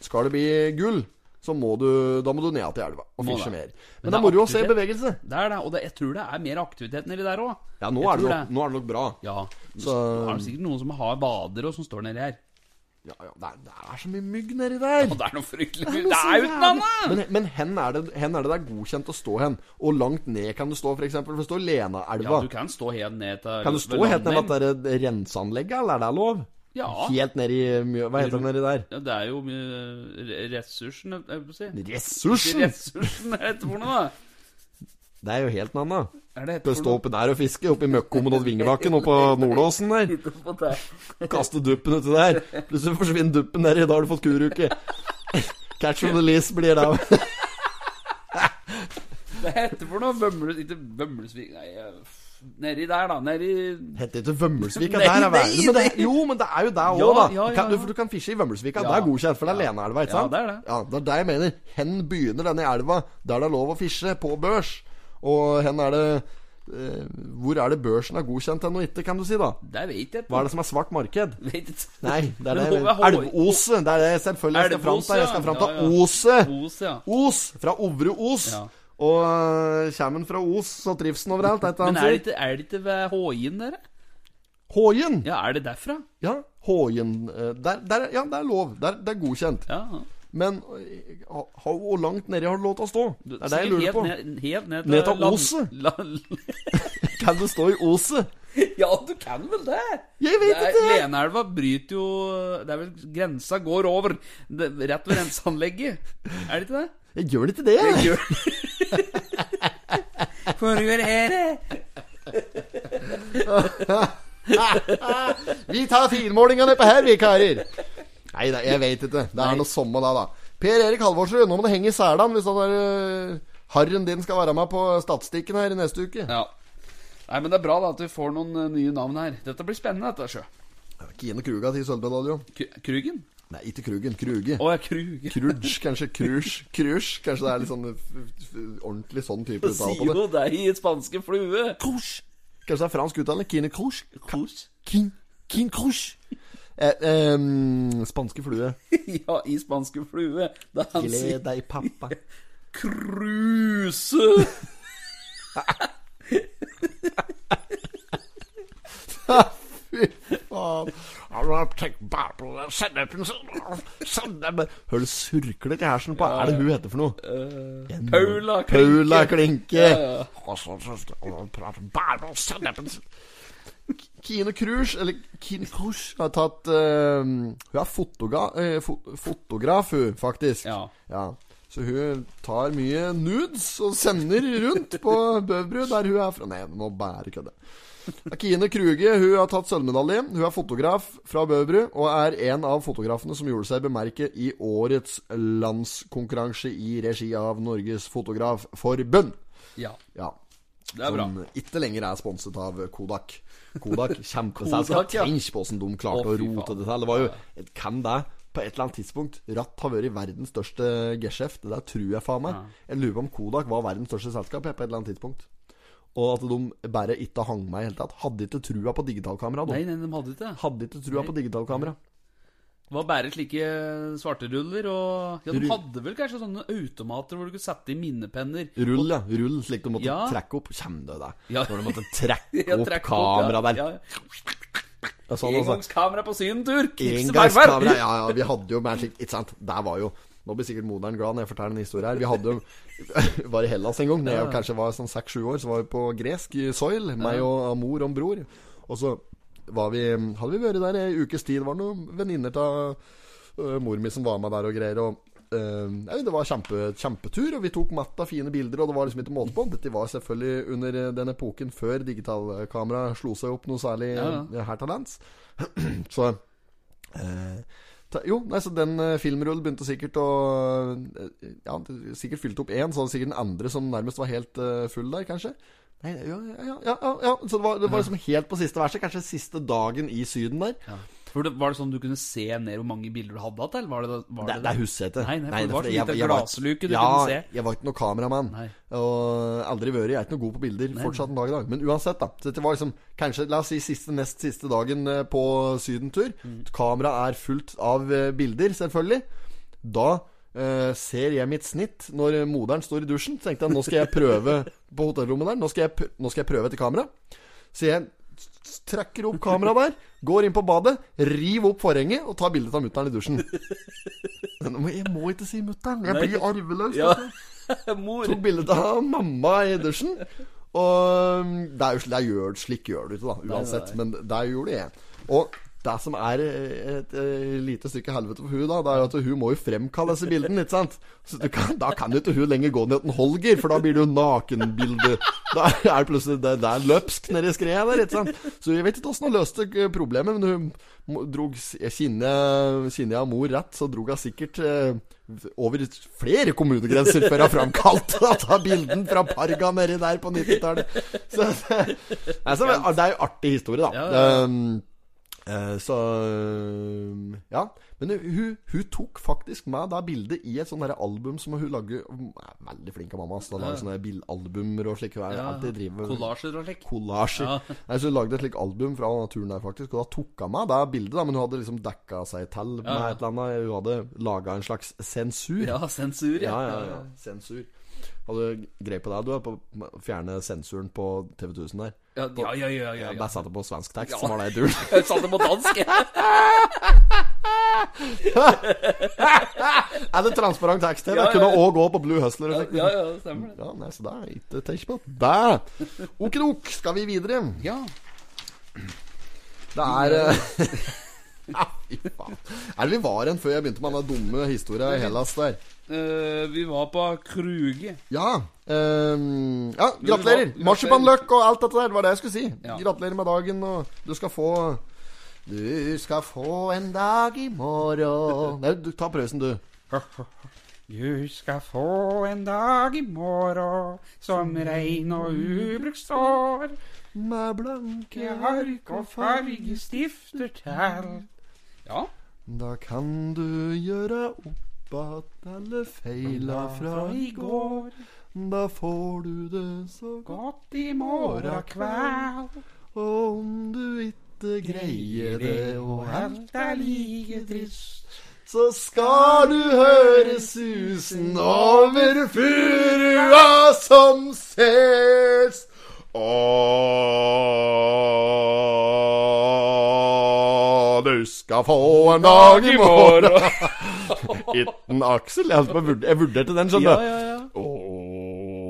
Skal det bli gull, så må du Da må du ned til elva og fiske mer. Men Men det er moro å se bevegelse. Det er det. Og det, jeg tror det er mer aktivitet nedi der òg. Ja, nå er, nok, nå er det nok bra. Ja. Så- Så er det sikkert noen som har bader og som står nedi her. Ja, ja, det, er, det er så mye mygg nedi der. Ja, det er noe fryktelig mygg, mye. er Det er jo annet! Men, men hen, er det, hen er det det er godkjent å stå hen? Og langt ned kan du stå, f.eks. For det står Ja, du kan stå helt ned til kan du stå helt ned til at det er renseanlegget, eller er det lov? Ja. Helt ned i. Hva heter det nedi der? ja. Det er jo ressursen, jeg vil si. Ressursen! Ressursen heter det for noe, da? Det er jo helt noe annet. Det Skal stå oppi der og fiske? Oppi Møkkommen og Vingebakken og på Nordåsen der? Kaste duppen uti der. Plutselig forsvinner duppen nedi, da har du fått kuruke. Catch on the lease blir det. det heter for noe? Vømles... Ikke Vømlesvik Nei, nedi der, da. Nedi Heter ikke Vømmelsvika? Der er nei. Men det, jo, men det er jo der òg, Ja, da. ja, kan, ja, du, for du kan fishe i Vømmelsvika. Ja. Det er godkjent, for det er Lenaelva, ikke Ja, sant? det er det. Ja, det er det jeg mener. Hen begynner denne elva der det er lov å fishe, på børs. Og hen er det eh, Hvor er det børsen er godkjent hen og ikke, kan du si, da? Det vet jeg ikke. Hva er det som er svart marked? Vet ikke. Nei, det er det Elvose. Det er det selvfølgelig jeg skal fram til. Jeg skal fram til Ja, ja. Ose. Os, ja. Os. Fra Ovre Os. Ja. Og uh, kommer han fra Os, så trives den overalt. er Men er det ikke, er det ikke ved Håien, dere? Håien. Ja, er det derfra? Ja, Håien. eh, Der, der, ja, det er lov. Det er, det er godkjent. Ja. Men hvor langt nedi har du lov til å stå? Det er det jeg lurer på. helt Ned, helt ned Ned til Oset? Kan du stå i Oset? Ja, du kan vel det? Jeg vet Det er- ikke! Leneelva bryter jo Det er vel Grensa går over det, rett ved renseanlegget. Er det ikke det? Jeg gjør ikke det. jeg. Gjør Foregår her Vi tar finmålingene på her, vi karer. Nei, det- jeg vet ikke. Det er noe samme da, da. Per Erik Halvorsrud, nå må du henge i selene hvis han der, eh, harren din skal være med på statistikken her i neste uke. Ja. Nei, men det er bra da at vi får noen eh, nye navn her. Dette blir spennende, dette, sjø. Kine Kruga til sølvmedalje. Krugen? Nei, ikke Krugen. Kruge. Å, ja, Krug. Kruge, kanskje. Kruge. Kruge. Kanskje det er litt sånn f- ordentlig sånn type uttale på det. jo deg i spanske flue. Krush. Kanskje det er fransk uttale. Kine Krush. Krush. Kin, kin Kruge. Eh, eh, spanske flue. Ja, i spanske flue. Da han sier Gled deg, pappa. kruse. Hør det surkler til hersen på er det hun heter for noe? Paula Klinke. Paula Klinke. Ja, Kine Krush, eller Kine Krush, har tatt uh, Hun er fotoga, uh, fo fotograf, hun, faktisk. Ja. Ja. Så hun tar mye nudes og sender rundt på Bøvbru, der hun er fra. Nei, nå bare kødde. Kine Kruge hun har tatt sølvmedalje. Hun er fotograf fra Bøvbru og er en av fotografene som gjorde seg bemerket i årets landskonkurranse i regi av Norges Fotografforbund. ja. Ja. Det er bra. Som ikke lenger er sponset av Kodak. Kodak kjempeselskap. Ja. Tenk på hvordan de klarte Å, å rote det til. Det var jo hvem det på et eller annet tidspunkt Ratt har vært verdens største geskjeft? Det der tror jeg faen meg. Jeg lurer på om Kodak var verdens største selskap på et eller annet tidspunkt. Og at de bare ikke hang med i hele tatt. Hadde ikke trua på digitalkamera. Nei, de. nei, de hadde ikke. Hadde ikke trua på digitalkamera. Det var bare slike svarteruller og Ja, de hadde vel kanskje sånne automater hvor du kunne sette i minnepenner. Rull, ja. Rull, slik du måtte Ja. trekke opp. Kjem du deg? Ja. Når du måtte trekke Ja, opp opp, kamera der. Ja. Sånn, altså. Engangskamera på sydentur! Engangskamera. Ja, ja, vi hadde jo Magic Ikke sant? Der var jo Nå blir sikkert moderen glad når jeg forteller en historie her. Vi hadde jo Var i Hellas en gang. Da jeg kanskje var sånn seks-sju år, så var vi på gresk i Soil. Meg og mor og bror. Og så vi hadde vi vært der i ukes tid. Det var noen venninner av uh, mor mi som var med der og greier. Og Uh, Det var kjempe, kjempetur, og vi tok matta fine bilder, og det var liksom ikke måte på. Dette var selvfølgelig under øh, den epoken før digitalkamera slo seg opp noe særlig Ja, ja. her til lands. så uh, ta, jo, nei, så den filmrullen begynte sikkert å Ja, sikkert fylte opp én, så var det sikkert den andre som nærmest var helt full der, kanskje. Nei, ja, ja, ja, ja. Så det var, det var liksom helt på siste verset. Kanskje siste dagen i Syden der. For det, Var det sånn du kunne se ned hvor mange bilder du hadde hatt? Eller var det, var Det, det, det er hussete. Nei, Nei, nei, det var fordi så lite glassluke du ja, kunne se. Jeg var ikke noe kameramann. Nei. Og aldri vært. Jeg er ikke noe god på bilder fortsatt en dag i dag. Men uansett, da. Så dette var liksom kanskje, la oss si, siste, nest siste dagen eh, på sydentur. Mm. Kameraet er fullt av eh, bilder, selvfølgelig. Da eh, ser jeg mitt snitt når moderen står i dusjen. Så tenkte jeg nå skal jeg prøve på hotellrommet der. Nå skal jeg, nå skal jeg prøve etter kamera. Så jeg trekker opp kameraet der, går inn på badet, river opp forhenget og tar bilde av mutter'n i dusjen. Men jeg må ikke si mutter'n. Jeg blir arveløs. Ja. Mor! tok bilde av mamma i dusjen. Og um, det er jo, det gjør, slik gjør du ikke, da, uansett. Men der gjorde jeg. Og det som er eh, et, eh, lite stykke helvete for hun da, det er jo at hun må jo fremkalle disse bildene, ikke sant? Så du kan, da kan jo ikke hun lenger gå ned til Holger, for da blir det jo nakenbilde. Da er det plutselig det, det er løpsk nedi skredet der, ikke sant? Så jeg vet ikke åssen hun løste problemet, men hun drog Kinner av mor rett, så drog hun sikkert eh, over flere kommunegrenser før hun framkalte dette bilden fra Parga nedi der på 90-tallet. Så altså, det er jo artig historie, da. Ja, ja. Um, eh, så um, Ja. Men hun, hun tok faktisk med det bildet i et sånt der album som hun lager Hun er veldig flink av mamma. Så hun lager sånne bildalbumer og slik. Hun er Ja, alltid driver Kollasjer og slik. kollasjer. Ja. Nei, så Hun lagde et slikt album fra naturen der, faktisk. Og da tok hun med det bildet, da, men hun hadde liksom dekka seg til med Ja. et eller annet. Hun hadde laga en slags sensur. Ja, sensur, ja, ja, ja. Sensur. Hadde du greie på det, du? På å fjerne sensuren på TV 1000 der? Ja, ja, ja. ja, ja, Jeg ja. bare satte på svensk tekst, som var det du. Jeg sa det på dansk, jeg. er det transparent tekst her? Det kunne òg gå på Blue Hustler. Ja. Ja, det stemmer det. Ja, nei, så det er ikke tenk på det. Okidok, skal vi videre? Ja. Det er eh, fy faen. Er det vi var igjen før jeg begynte med den dumme historia i Hellas der? Eh, vi var på Kruge. Ja. ehm, ja, gratulerer. Marsipanløk og alt dette der. Det var det jeg skulle si. Ja. Gratulerer med dagen, og du skal få Du skal få en dag i morgen Nei, du, ta prøvesen, du. Du skal få en dag i morgen som rein og ubrukt står. Med blanke ark og fargestifter til. Ja. Da kan du gjøre opp att alle feila fra i går. Da får du det så godt i morgen kveld. Og om du ikke greier det, og alt er like trist. så skal du høre susen over furua som ses. Og du skal få en dag i morgen. Itten Aksel. Jeg, på jeg vurderte den, skjønner du. ja, ja. ja.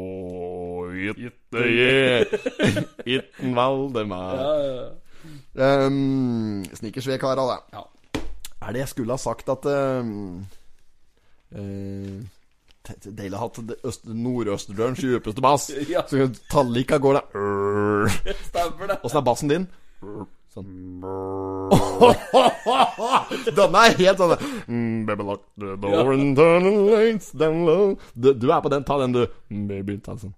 Åh, itte yeah. itten Valdemar. ja, ja. Um, Snikersvekara, da. Ja. Er det jeg skulle ha sagt at um, uh, Deilig å ha hatt det øst- Nordøsterdørens djupeste bass. Ja. Så Tallika går der. Stemmer det. Åssen er bassen din? Sånn. Denne er helt sånn mm, Baby lock the door and turn the lights down low du, du er på den, ta den du Baby, ta den sånn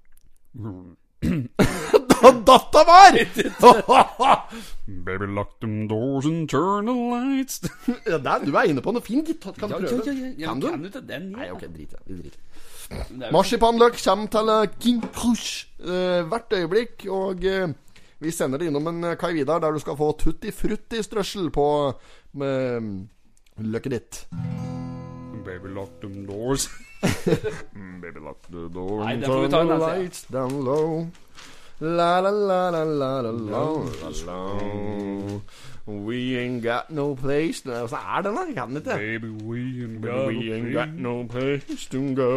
Da datt det var! Baby, lock them doors and turn the lights ja, der, du er inne på noe fint. Kan du Ja, prøve? ja, ja, ja. ja. Kan du? Kan du til den? Nei, ok, drit i det. Marsipanløk kommer til eh, King Krush uh, hvert øyeblikk, og eh, vi sender det innom en Kai Vidar der du skal få tutti frutti-strøssel på løkket ditt. Baby lock the doors. Baby lock the doors. Nei, den får vi ta en lights down low. La la la la la La la la la la la la la We ain't got no place to Åssen er den, da? Jeg kan den ikke. Baby, we ain't got we ain't no got no place to go.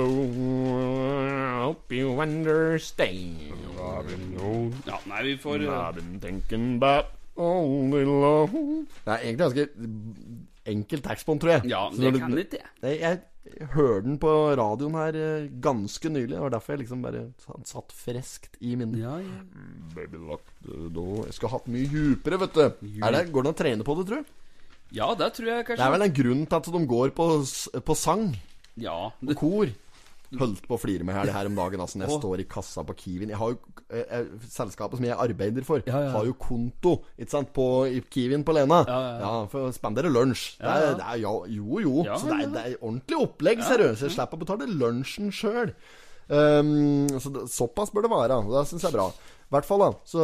Hope you understand. I've been known Ja, nei, vi får uh... Been thinking about all day love Det er egentlig ganske enkel tekst tror jeg. Ja, det kan ikke jeg. Jeg hørte den på radioen her eh, ganske nylig. Det var derfor jeg liksom bare satt freskt i minnet. Ja, ja. Baby lock the door Jeg skulle hatt mye djupere, vet du. Er det, går det an å trene på det, tror du? ja, det tror jeg kanskje. Det er vel en grunn til at de går på, på sang. Ja. Og kor. Holdt på å flire med her det her om dagen. Altså, når jeg står i kassa på Kiwien Jeg har jo eh, eh, Selskapet som jeg arbeider for, Ja, ja. har jo konto ikke sant, på i Kiwien på Lena. Ja, ja. For å spandere lunsj. Det er, det er, ja, jo, jo. Så det er, det er ordentlig opplegg, seriøst. Jeg slipper å betale lunsjen sjøl. Um, så det, såpass bør det være. og Det syns jeg er bra. I hvert fall, da. Så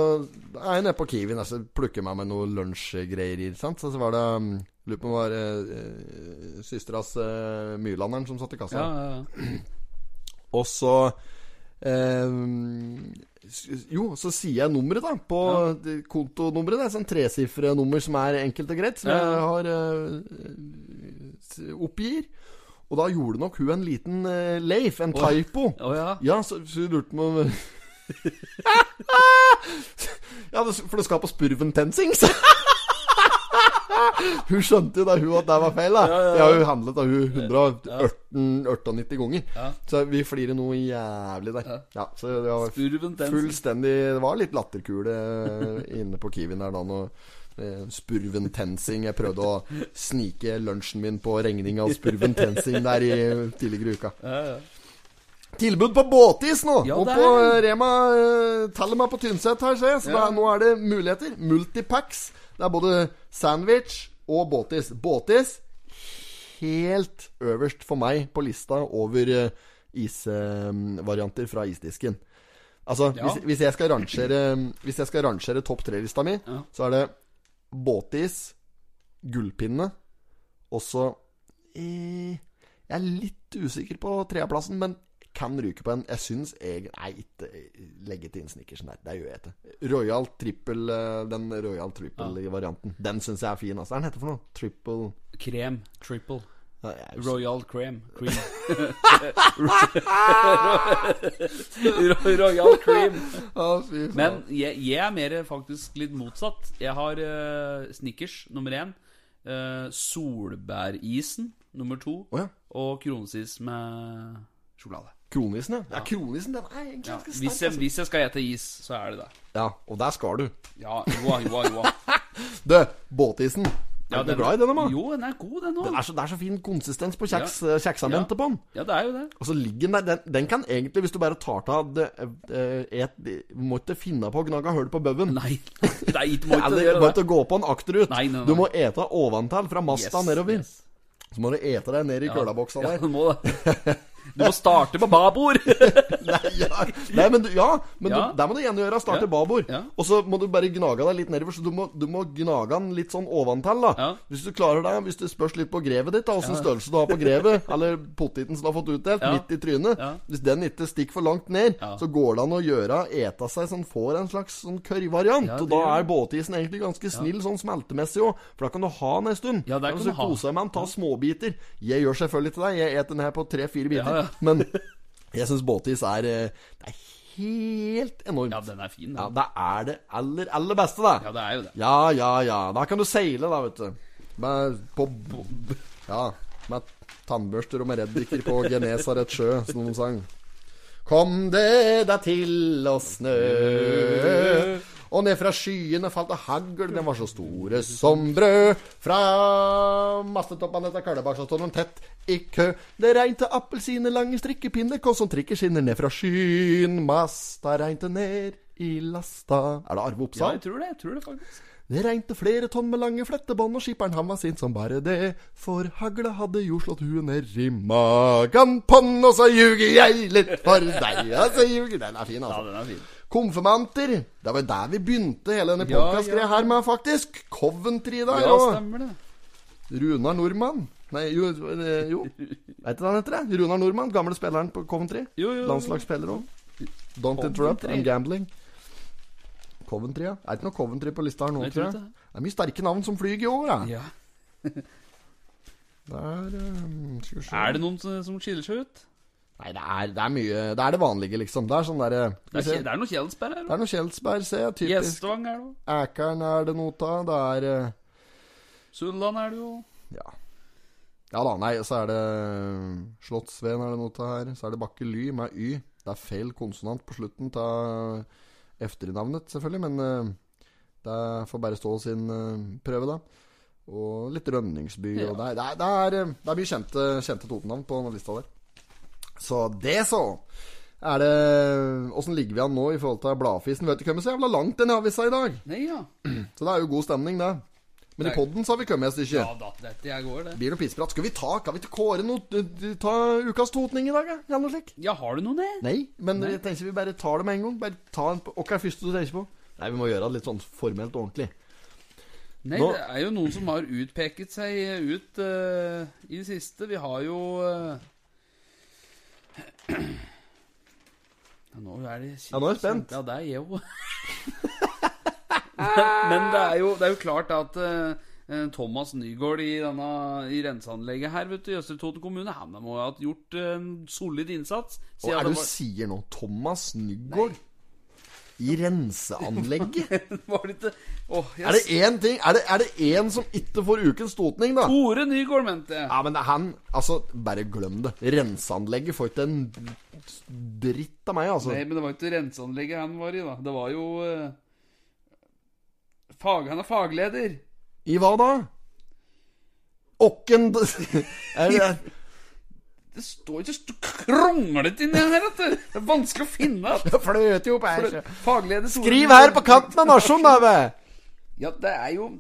er jeg nede på Kiwien altså, plukker meg med noe lunsjgreier. Så, så var det um, Lurer på om det var uh, eh, søsteras uh, Myrlanderen som satt i kassa. Ja, ja, ja. Og så eh, Jo, så sier jeg nummeret, da. På ja. kontonummeret. Det er sånn tresifre nummer som er enkelt og greit, som jeg har eh, oppgir. Og da gjorde nok hun en liten eh, Leif, en typo. Oh, ja. Ja, så, så hun lurte på om Ja, for det skal på Spurven Tensings. Hun skjønte jo da hun at det var feil. da Jeg har jo handlet av hun 198 ganger. Så vi flirer noe jævlig der. Ja, så det var fullstendig Det var litt latterkule inne på Kiwien der da når eh, Spurven Tensing Jeg prøvde å snike lunsjen min på regning av Spurven Tensing der i tidligere uka. Ja, ja. Tilbud på båtis nå! Ja, og på eh, Rema uh, meg på Tynset her, ser jeg. Så er, nå er det muligheter. Multipacks. Det er både sandwich og båtis. Båtis helt øverst for meg på lista over uh, isvarianter fra isdisken. Altså, Ja. hvis, hvis jeg skal rangere rangere topp tre-lista mi, Ja. så er det båtis, gullpinne, og så eh, Jeg er litt usikker på treaplassen, men kan ryke på en. Jeg syns jeg Nei, ikke legge til inn snickersen der. Det gjør jeg ikke. Royal trippel eh, Den Royal trippel-varianten. Den syns jeg er fin. Altså. Hva er den heter for noe? Triple Krem. Triple. Royal Cream. Cream. Royal Cream. Ja. Men jeg, jeg er mer faktisk litt motsatt. Jeg har uh, Snickers nummer én. Uh, solbærisen nummer to. Oh, ja. Og kronesis med sjokolade. Kronisen, ja. ja. Kronisen, den er egentlig Ja, ganske hvis, jeg, Altså. hvis jeg skal ete is, så er det det. Ja, og der skal du. Ja, joa, joa, joa. Du, båtisen. Er du glad i denne, man? Jo, den er god, den Den òg. det er så fin konsistens på kjeks, ja. kjeksamentet på den. Ja, det er jo det. Og så ligger den der den, den kan egentlig, hvis du bare tar av det, eh, et, Må ikke finne på å gnage hull på baugen. Nei, nei, du må ikke gjøre det. ikke gå på en akterut. Nei, nei, nei. Du må ete oventil, fra masta Yes, nedover. yes. Så må du ete deg ned i kølaboksa Ja, du må det. Du må starte på babord. Nei, ja. Nei, men, du, ja, men Ja. Du, der må du igjen gjøre. Starte Ja. babord. Ja. Og så må du bare gnage deg litt nedover. Så du må, du må gnage den litt sånn oventil. da. Hvis du klarer det, hvis det spørs litt på grevet ditt, åssen størrelse du har på grevet, eller potteten som du har fått utdelt, midt i trynet. Hvis den ikke stikker for langt ned, så går det an å gjøre eta seg sånn får en slags sånn kørrvariant. Og da er båtisen egentlig ganske snill sånn smeltemessig òg, for da kan du ha den en stund. Ja, der kan kan du ha. koser jeg meg med den, ta småbiter. Jeg gjør selvfølgelig til deg, jeg eter den her på tre-fire biter. Ja. Men jeg syns båtis er eh, Det er helt enormt. Ja, den er fin, Ja, det er det aller, aller beste, da. Ja, det er jo det. Ja, ja, ja. Da kan du seile, da, vet du. Med, på, ja, med tannbørster og med reddiker på Genesaret sjø, som de sang. Kom det deg til å snø, og ned fra skyene falt det hagl, den var så store som brød. Fra mastetoppene til Kølebakk så står de tett i kø. Det regnte appelsiner, lange strikkepinner, kom som trikker skinner ned fra skyen. Masta regnte ned i lasta. Er det Arve Ja, jeg tror det. Jeg tror det faktisk. Det regnte flere tonn med lange flettebånd, og skipperen han var sint som bare det. For hagla hadde jo slått huet ned i magen på'n, og så ljuger jeg litt for deg. Ja, så ljuger Den er fin, altså. Ja, altså. den er fin. Konfirmanter. Det var der vi begynte hele denne podkastgreia her med, faktisk. Coventry der. Ja, stemmer det. Runar Nordmann. Nei, jo, eh, jo. Veit du hva han heter? det? Runar Nordmann, gamle spilleren på Coventry. Jo, jo, jo. Landslagsspiller òg. Don't interrupt, I'm gambling. Coventry, ja. Er det ikke noe Coventry på lista her nå, tror jeg? det. Er mye sterke navn som flyger i år. Ja. Der, um. Er det noen som skiller seg ut? Nei, det er, det er mye Det er det vanlige, liksom. Det er sånn derre Det er, se. Er noe Kjelsberg her. Det er noe Kjeldsberg, jeg. Typisk. Gjestvang er det òg. Ækern er det noe av. Det er uh... Sulland er det jo. Ja. Ja da, nei, så er det Slottsveen er det noe her. Så er det Bakke Ly med Y. Det er feil konsonant på slutten av efternavnet, selvfølgelig, men uh, det får bare stå sin uh, prøve, da. Og litt Rønningsby. Ja. Og det, er, det, er, det, er, det er mye kjente, kjente Toten-navn på denne lista der. Så det, så. Er det Åssen ligger vi an nå i forhold til bladfisen? Vet du hvem er så jævla langt den avisa i dag? Nei, ja. Så det er jo god stemning, det. Men i poden podden så har vi kommet et stykke. Ja da, dette jeg går, det. Blir det noe pissprat? Skal vi ta Kan vi ikke kåre noe Ta ukas totning i dag, ja? Eller noe slikt? Ja, har du noe, det? Nei, men Nei. jeg tenker vi bare tar det med en gang. Bare ta en Hva er det første du tenker på? Nei, vi må gjøre det litt sånn formelt ordentlig. Nei, Nå- det er jo noen som har utpeket seg ut uh, i det siste. Vi har jo eh, ja, Nå er det Ja, nå er jeg spent. Ja, det er jeg jo. Men det er jo, det er jo klart at eh, Thomas Nygaard i, denne, i renseanlegget her vet du, i Østre Toten kommune Han må ha gjort en solid innsats. Hva er det du sier nå? Thomas Nygaard? I renseanlegget? Var det Åh, jeg Er det én ting Er det, er det én som ikke får ukens totning, da? Tore Nygaard, mente jeg. Ja, men han Altså, bare glem det. Renseanlegget får ikke en dritt av meg, altså. Nei, men det var ikke renseanlegget han var i, da. Det var jo uh, fag, Han er fagleder. I hva da? Åkken det, står ikke så kronglete inni her, at. Det er vanskelig å finne. Det fløter jo opp her. Skriv her på kanten av nasjonen, da, ve! Ja, det er jo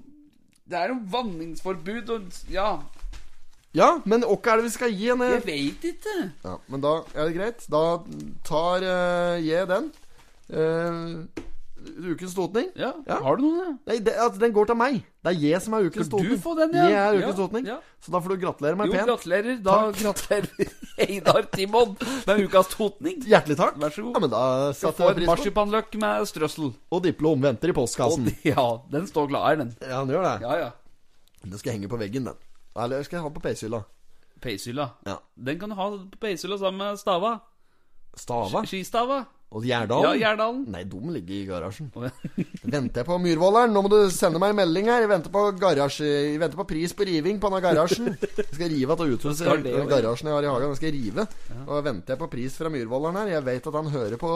Det er jo vanningsforbud og Ja, Ja, men hva er det vi skal gi henne? jeg veit ikke. Ja, men da er det greit. Da tar uh, jeg den. Eh, ukens totning. Ja, Ja. Har du noen? Nei, det, altså, den går til meg. Det er jeg som er ukens Skal du totning. få den, ja? Jeg er ukens Ja, totning. ja. Så da får du gratulere meg Jo, pent. gratulerer. Da gratulerer Einar Timon med ukas totning. Hjertelig takk. Vær så god. Ja, men da få jeg pris på marsipanløk med strøssel. Og diplom venter i postkassen. Og, ja, den står klar, den. Ja, den gjør det. Ja, ja. Den skal henge på veggen, den. Eller skal jeg ha på peishylla? Peishylla. Ja. Den kan du ha på peishylla sammen med stava. Stava? Skistava. Og Gjerdalen? Ja, Gjerdalen. Nei, de ligger i garasjen. Oh, ja. Venter jeg på Myhrvolderen. Nå må du sende meg en melding her. Jeg venter på garasje Jeg venter på pris på riving på denne garasjen. Jeg skal rive at uthuset garasjen jeg har i hagen. Den skal jeg rive. Og venter jeg på pris fra Myhrvolderen her. Jeg vet at han hører på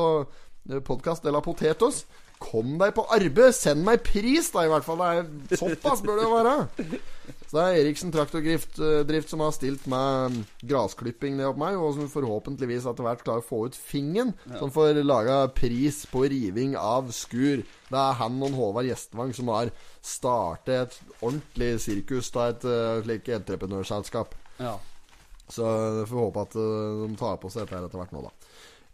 podkast de la Potetos. Kom deg på arbeid! Send meg pris, da, i hvert fall. Det er såpass bør det være. Så det er Eriksen Traktordrift eh, drift som har stilt med grasklipping ned opp meg, og som forhåpentligvis etter hvert klarer å få ut fingen, som får laga pris på riving av skur. Det er han og Håvard Gjestvang som har startet et ordentlig sirkus av et uh, slikt entreprenørselskap. ja. Så jeg får håpe at eh, de tar på seg dette etter hvert nå, da.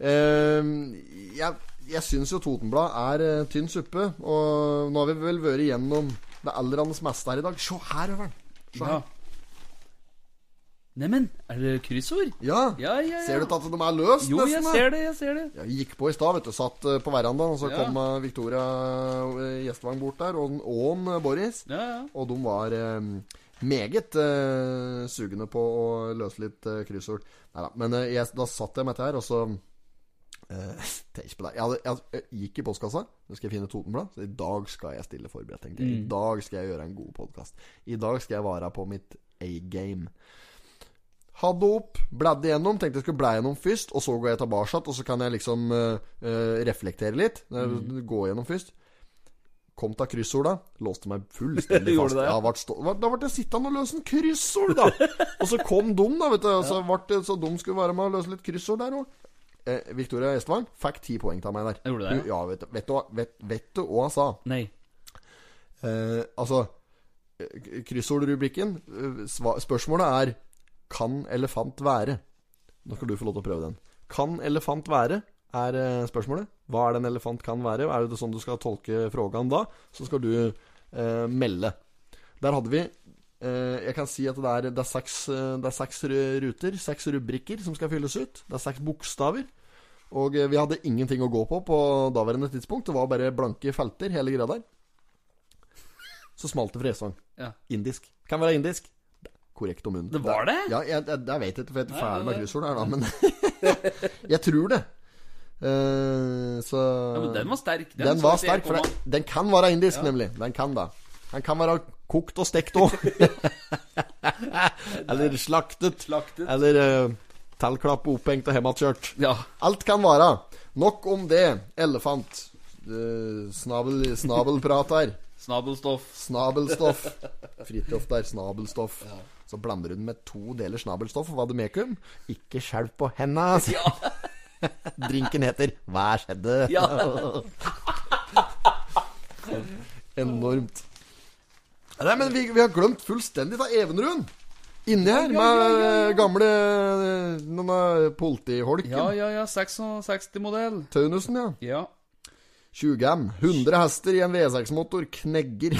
Uh, jeg jeg syns jo Totenblad er eh, tynn suppe, og nå har vi vel vært igjennom det aller andres meste her i dag. Se her, Øveren. Se ja. Neimen, er det kryssord? Ja. Ja, ja, ja. Ser du ikke at de er løst, Jo, jeg nesten? da? ser det, jeg ser det. Jeg gikk på i stad, vet du. Satt eh, på verandaen, og så kom eh, Victoria Gjestvang bort der, og, eh, Boris. Ja, ja. Og de var eh, meget uh, sugende på å løse litt uh, kryssord. Neida, Men uh, jeg, da satt jeg med dette her, og så eh, Tenk på det. Jeg, hadde, jeg, jeg gikk i postkassa, så skal jeg finne Totenblad. Så i dag skal jeg stille forberedt, tenkte jeg. I dag skal jeg gjøre en god podkast. I dag skal jeg være på mitt A-game. Hadde opp, bladde gjennom, tenkte jeg skulle blæ gjennom først, og så går jeg tilbake, og så kan jeg liksom uh, reflektere litt. Mm. Gå gjennom først. Kom til kryssorda, låste meg fullstendig fast. det, ja. jeg stå, da ble jeg sittende og løse en kryssord, da! og så kom dum, da, vet du. Og så, ble det, så dum skulle være med å løse litt kryssord der òg. Eh, Victoria Estvang fikk ti poeng av meg der. Gjorde det, Hun- ja, vet, vet, du, hva- vet, vet du hva hun sa? Nei. Eh, altså eh, Kryssordrubrikken eh, sva- Spørsmålet er Kan elefant være? Nå skal du få lov til å prøve den. Kan elefant være? Er eh, spørsmålet. Hva er det en elefant kan være? Er det sånn du skal tolke frågan da? Så skal du eh, melde. Der hadde vi Jeg kan si at det er, det, er seks, eh, det er seks ruter, seks rubrikker, som skal fylles ut. Det er seks bokstaver. Og eh, vi hadde ingenting å gå på på daværende tidspunkt. Det var bare blanke felter, hele greia der. Så smalt det for Esvang. Ja. Indisk. Kan være indisk. Korrekt om munnen. Det var det? Ja, jeg, jeg, jeg vet ikke, for jeg er ikke ferdig med kryssord her, da, men Jeg tror det. Uh, så Ja, men den var sterk. Den, den var sterk, for den, den kan være indisk, nemlig. Den kan da. Den kan være kokt og stekt òg. Eller slaktet. Slaktet. Eller uh, tallklapp opphengt og hjemmekjørt. Ja. Alt kan være. Nok om det. Elefant. Uh, snabel, snabelprat her. Snabelstoff. Snabelstoff. Fridtjof der. Snabelstoff. Så blander den med to deler snabelstoff og vademekum. Ikke skjelv på henda. Drinken heter 'Hva skjedde?' Ja. Enormt. Nei, men vi, vi har glemt fullstendig av Evenrund. Inni her, med ja, ja, ja. gamle Noen av politiholken. Ja, ja, ja. 66-modell. Taunusen, ja. Ja. 20 100 hester i en V6-motor knegger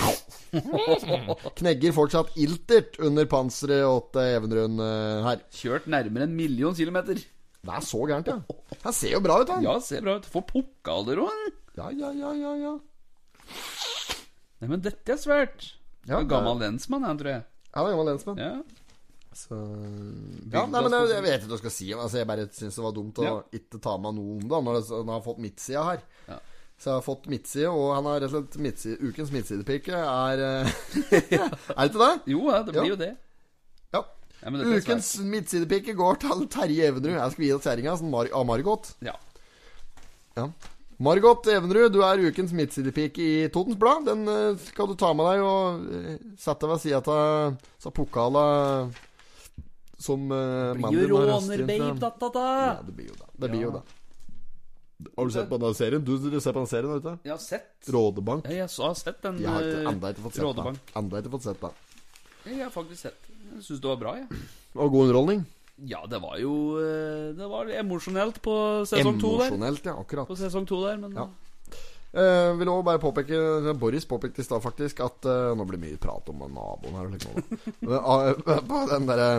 Knegger fortsatt iltert under panseret til eh, her. Kjørt nærmere en million kilometer. Det er så gærent, ja. Han ser jo bra ut, han. Ja, ser bra ut. Får pokaler òg. ja, ja, ja, ja, ja. Nei, men dette er svært. Ja, det- gammel lensmann, han, tror jeg. Ja, var gammel lensmann. Ja. Så Ja, nei, men jeg, jeg vet ikke hva jeg skal si. Altså, jeg bare syns det var dumt å Ja. ikke ta med noe om det når han når jeg har fått midtsida her. Ja. Så jeg har fått midtside, og han har rett og slett midtside, ukens midtsidepike er eh, Er det ikke det? Jo, ja, det blir Ja. jo det. Ja. Ukens midtsidepike går til Terje Evenrud. Jeg skal gi deg kjerringa sånn Mar Margot. Ja. Ja. Margot Evenrud, du er ukens midtsidepike i Totens Blad. Den eh, skal du ta med deg og eh, sette ved sida av pokala som uh, Blir jo rånerbabe, da-da-da. Ja, det blir jo det. Det blir jo det. Har du sett på den serien? Du, du ser på den serien, har du ikke? Jeg har sett. Rådebank. Ja, jeg så- har sett den Jeg har ikke, eh, enda ikke fått sett den. Rådebank. Enda ikke fått sett den. Jeg har faktisk sett den. Jeg syns det var bra, jeg. Og god underholdning. Ja, det var jo eh, Det var emosjonelt på sesong to der. Emosjonelt, ja. Akkurat. På sesong to der, men Ja. Eh, vil også bare påpeke Boris påpekte i stad faktisk at eh, Nå blir det mye prat om naboen her. ah, på den derre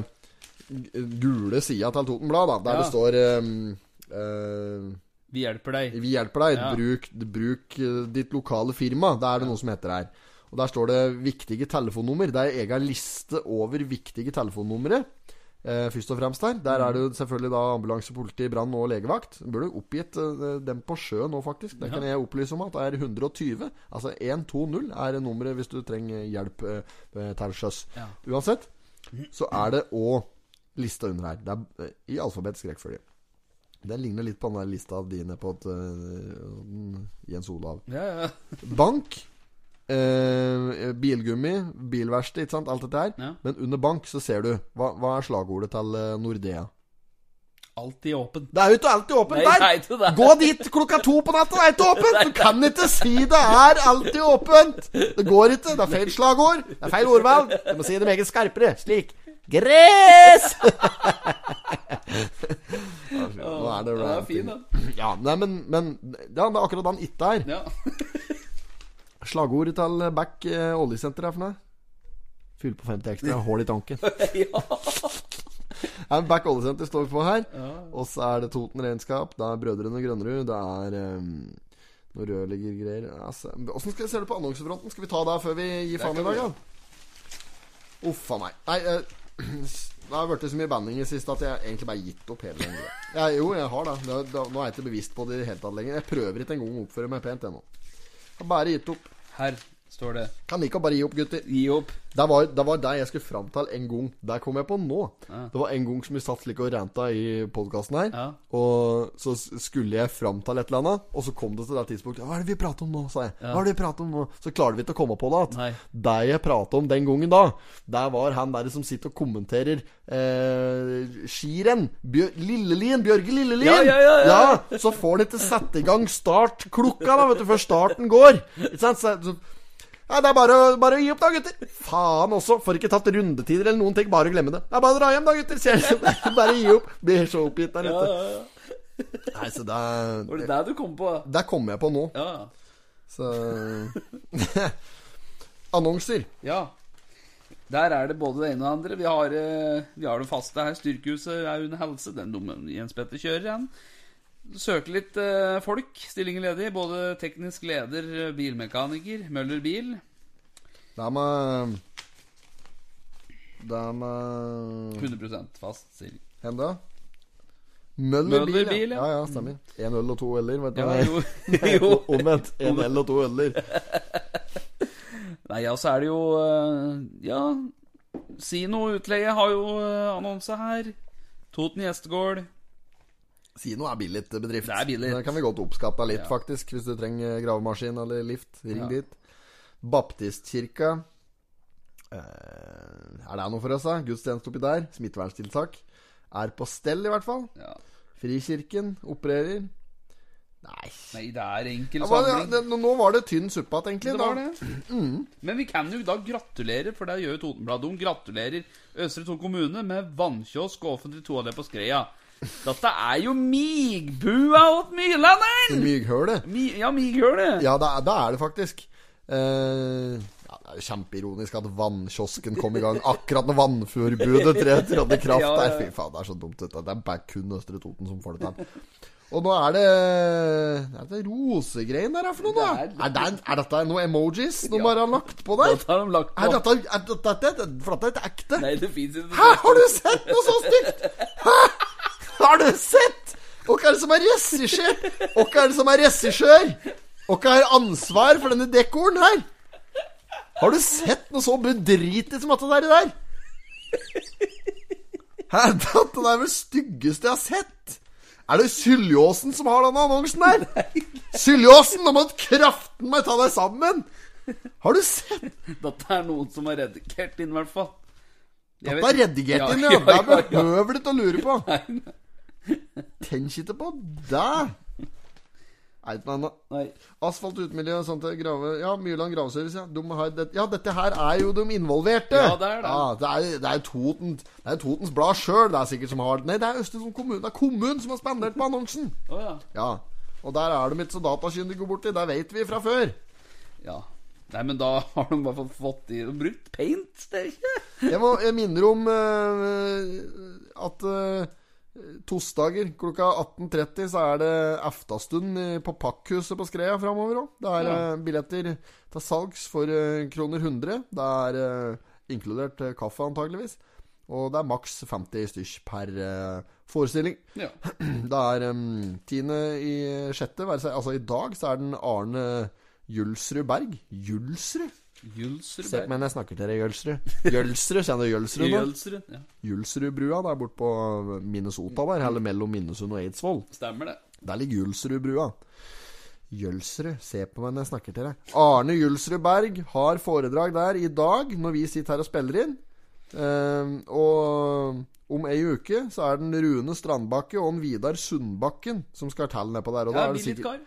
gule sida til Totenblad, da, der Ja. det står ehm, eh, vi hjelper deg. Vi hjelper deg. Ja. Bruk, bruk eh, ditt lokale firma. Da er det noe som heter her. Og Der står det 'viktige telefonnummer'. Det er en egen liste over viktige telefonnumre. Eh, først og fremst der. Der er det jo selvfølgelig da ambulanse, politi, brann og legevakt. Burde oppgitt eh, dem på sjø nå, faktisk. Det kan jeg opplyse om at det er 120. Altså 120 er nummeret hvis du trenger hjelp eh, til sjøs. Ja. Uansett så er det òg lista under her. Det er i alfabetisk rekkefølge. Den ligner litt på den der lista dine på et, uh, Jens Olav. Ja, ja. Bank, eh, bilgummi, bilverksted, ikke sant. Alt dette her. Ja. Men under bank så ser du Hva, hva er slagordet til eh, Nordea? Alltid åpen. Det er jo ikke alltid åpen Nei, der! nei, det Gå dit klokka to på natta, det er ikke åpent! Du kan ikke si det er alltid åpent! Det går ikke. Det er feil slagord. Det er feil ordvalg. Du må si det meget skarpere. Slik. Gress! Nå er det det er fin, da. Ja, nei, men, men Ja, det er akkurat den ikke er. Ja. Slagordet til Back eh, oljesenter er for noe? Fyll på 50 ekstra, hull i tanken. ja. Ja, Back oljesenter står vi på her. Og så er det Toten regnskap. Det er Brødrene Grønnerud. Det er um, noe rørleggergreier. Altså, Åssen skal vi se det på annonsefronten? Skal vi ta det før vi gir faen i dag, da? Uff a meg. Nei, eh, det har blitt så mye banning i siste at jeg egentlig bare gitt opp hele den greia. Ja, jo, jeg har det nå er jeg ikke bevisst på det i det hele tatt lenger. Jeg prøver ikke engang å oppføre meg pent ennå. Bare gitt opp. Her står det Kan like å bare gi opp, gutter. Gi opp. Det var, det var det jeg skulle fram til en gang. Det kom jeg på nå. Ja. Det var en gang som vi satt slik og ranta i podkasten her. Ja. Og så skulle jeg fram til et eller annet, og så kom det til det tidspunktet. 'Hva er det vi prater om nå?' sa jeg. Hva er det vi prater om nå? Så klarte vi ikke å komme på det igjen. Det jeg prata om den gangen da, det var han der som sitter og kommenterer eh, skirenn. Bjør Lillelien. Bjørge Lillelien. Ja, ja, ja, ja. Så får han ikke sette i gang startklokka da, vet du, før starten går. Ikke sant? Så, så, ja, Det er bare, bare å gi opp, da, gutter. Faen også. Får ikke tatt rundetider eller noen ting. Bare å glemme det. Det er bare å dra hjem, da, gutter. Ser? Bare gi opp. Blir så oppgitt der ute. ja, ja. Nei, så det Var det der du kom på? Der kommer jeg på nå. Ja. Så Annonser. Ja. Der er det både det ene og det andre. Vi har, eh, vi har det faste her. Styrkehuset er under helse. Den Jens Petter kjører, han. Søker litt eh, folk. Stillinger ledig. Både teknisk leder, eh, bilmekaniker, Møller bil. Det er med Det er med 100 fast stilling. Henda? Møller, Møller bil, ja. ja. ja. stemmer. Én øl og to øler, vet du. Ja, jo. Nei, jo. Omvendt. Én øl og to øler. Nei, ja, så er det jo Ja Ja, Sino utleie har jo eh, annonse her. Toten gjestegård. Sino er billig bedrift. Det er billig. Det kan vi godt oppskatte litt, Ja. faktisk, hvis du trenger gravemaskin eller lift. Ring Ja. dit. Baptistkirka. Eh, er det noe for oss, da? Gudstjeneste oppi der. Smitteverntiltak. Er på stell, i hvert fall. Ja. Frikirken opererer. Nei Nei, det er enkel samling. ja, Nå var det tynn suppe igjen, egentlig. Det var det. Men vi kan jo da gratulere, for det gjør Totenbladet. Gratulerer Østre Ton kommune med vannkiosk og offentlig toalett på Skreia. Dette er jo migbua åt Myrlanderen! Myghølet. Mi, ja, mighølet. Ja, det da, det er det faktisk. Uh, ja, det er jo kjempeironisk at vannkiosken kom i gang akkurat når vannforbudet trådte i kraft. Ja, ja. Fy faen, det er så dumt. Dette. Det er bare kun Østre Toten som får det til. Og nå er det Er det rosegreien der er for noe, da? Det er- Er, det, er dette noen emojis de Ja. bare har lagt på der? Dette har de lagt på. er dette, er dette For dette er ikke ekte? Nei, det fins ikke. Hæ, har du sett noe så stygt? Hæ? Har du sett? Hva er det som er regissør? Hva er det som er regissør? Ikke har ansvar for denne dekoren her. Har du sett noe så bedritig som dette der? der? Hæ, dette er vel styggeste jeg har sett. Er det Syljåsen som har denne annonsen der? Syljåsen, nå må du kraften meg ta deg sammen. Har du sett? Dette er noen som har redigert inn, i hvert fall. Dette er redigert inn, Ja, Det behøver du å lure på. Nei, Nei, Tenk ikke på det. Eit ikke noe Asfalt utemiljø, sånt grave Ja, Myrland graveservice, ja. De har det, ja, dette her er jo de involverte. Ja, det er det. Ja, det er, det er Toten Det er Totens Blad sjøl det er sikkert som har Nei, det er Østfold kommune. Det er kommunen som har spandert på annonsen. Oh, ja. Ja. Og der er de ikke så datakyndige borti. Det vet vi fra før. ja. Nei, men da har de i hvert fall fått i og brukt paint. Det er ikke Jeg, må, jeg minner om uh, at uh, tosdager klokka 18.30 så er det aftastund på Pakkhuset på Skreia framover òg. Det er ja. billetter til salgs for eh, kroner 100. Det er eh, inkludert eh, kaffe, antageligvis. Og det er maks 50 stykk per eh, forestilling. Ja. Det er um, tiende i sjette, altså i dag, så er den Arne Julsrud Berg. Julsrud? Se på meg når jeg snakker til deg, Jølsrud. Jølsrud, kjenner du Jølsrud nå? Jølsrud, Ja. Jølsrudbrua der borte på Minnesota der, eller mellom Minnesund og Eidsvoll. Stemmer det. Der ligger Jølsrudbrua. Jølsrud, se på meg når jeg snakker til deg. Arne Jølsrud Berg har foredrag der i dag, når vi sitter her og spiller inn. Ehm, og om ei uke så er den Rune Strandbakke og den Vidar Sundbakken som skal telle nedpå der. Og da Ja, er det sikkert,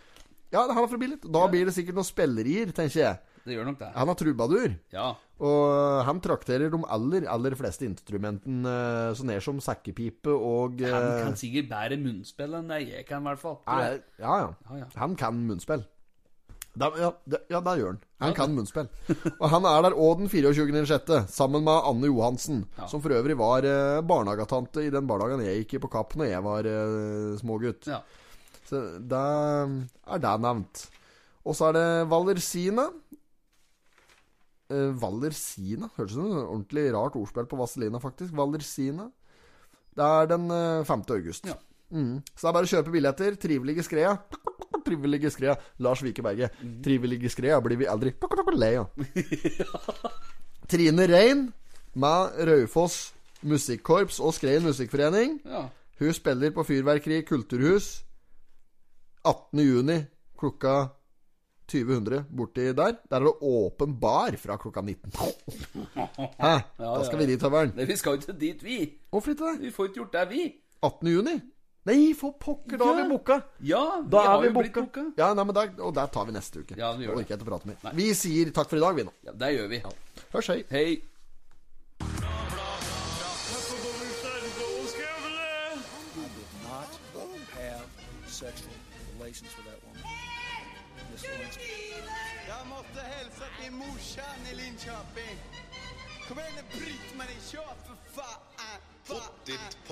ja, han er fra Billit. Da blir det sikkert noen spillerier, tenker jeg. Det gjør nok det. Han har trubadur. Ja. Og han trakterer de aller, aller fleste instrumentene eh, så ned som sekkepipe og Han eh, kan sikkert bedre munnspill enn det jeg kan, i hvert fall. er, ja, ja, Ja, ja. Han kan munnspill. Da, ja, det, ja, det gjør han. Han kan munnspill. Og han er der òg den 24.6., sammen med Anne Johansen, Ja. som for øvrig var eh, barnehagetante i den barnehagen jeg gikk i på Kapp når jeg var eh, smågutt. Ja. Så da er det nevnt. Og så er det Valersina. Eh, Valersina? Hørtes ut som et ordentlig rart ordspill på Vazelina, faktisk. Valersina. Det er den eh, 5. august. Ja. Mm. Så det er bare å kjøpe billetter. Trivelige skreia. Trivelige skreia. Lars Vike Berge. Mhm. Trivelige Skrea blir vi aldri lei av. Trine Rein med Raufoss Musikkorps og Skreien Musikkforening. ja. Hun spiller på Fyrverkeri kulturhus 18. juni klokka 2000 borti der. Der er det åpen bar fra klokka 19. Hæ? Da skal vi dit, Tøveren. Nei, vi skal jo ikke dit, vi. Hvorfor ikke det? Vi får ikke gjort det, vi. 18. juni? Nei, for pokker, da er vi Ja. booka. Ja, vi Da har vi jo blitt booka. Ja, nei, men da, og der tar vi neste uke. Ja, vi gjør det. ikke prate mer. Nei. Vi sier takk for i dag, vi nå. Ja, det gjør vi. Hørs, hei. Hei. didn't.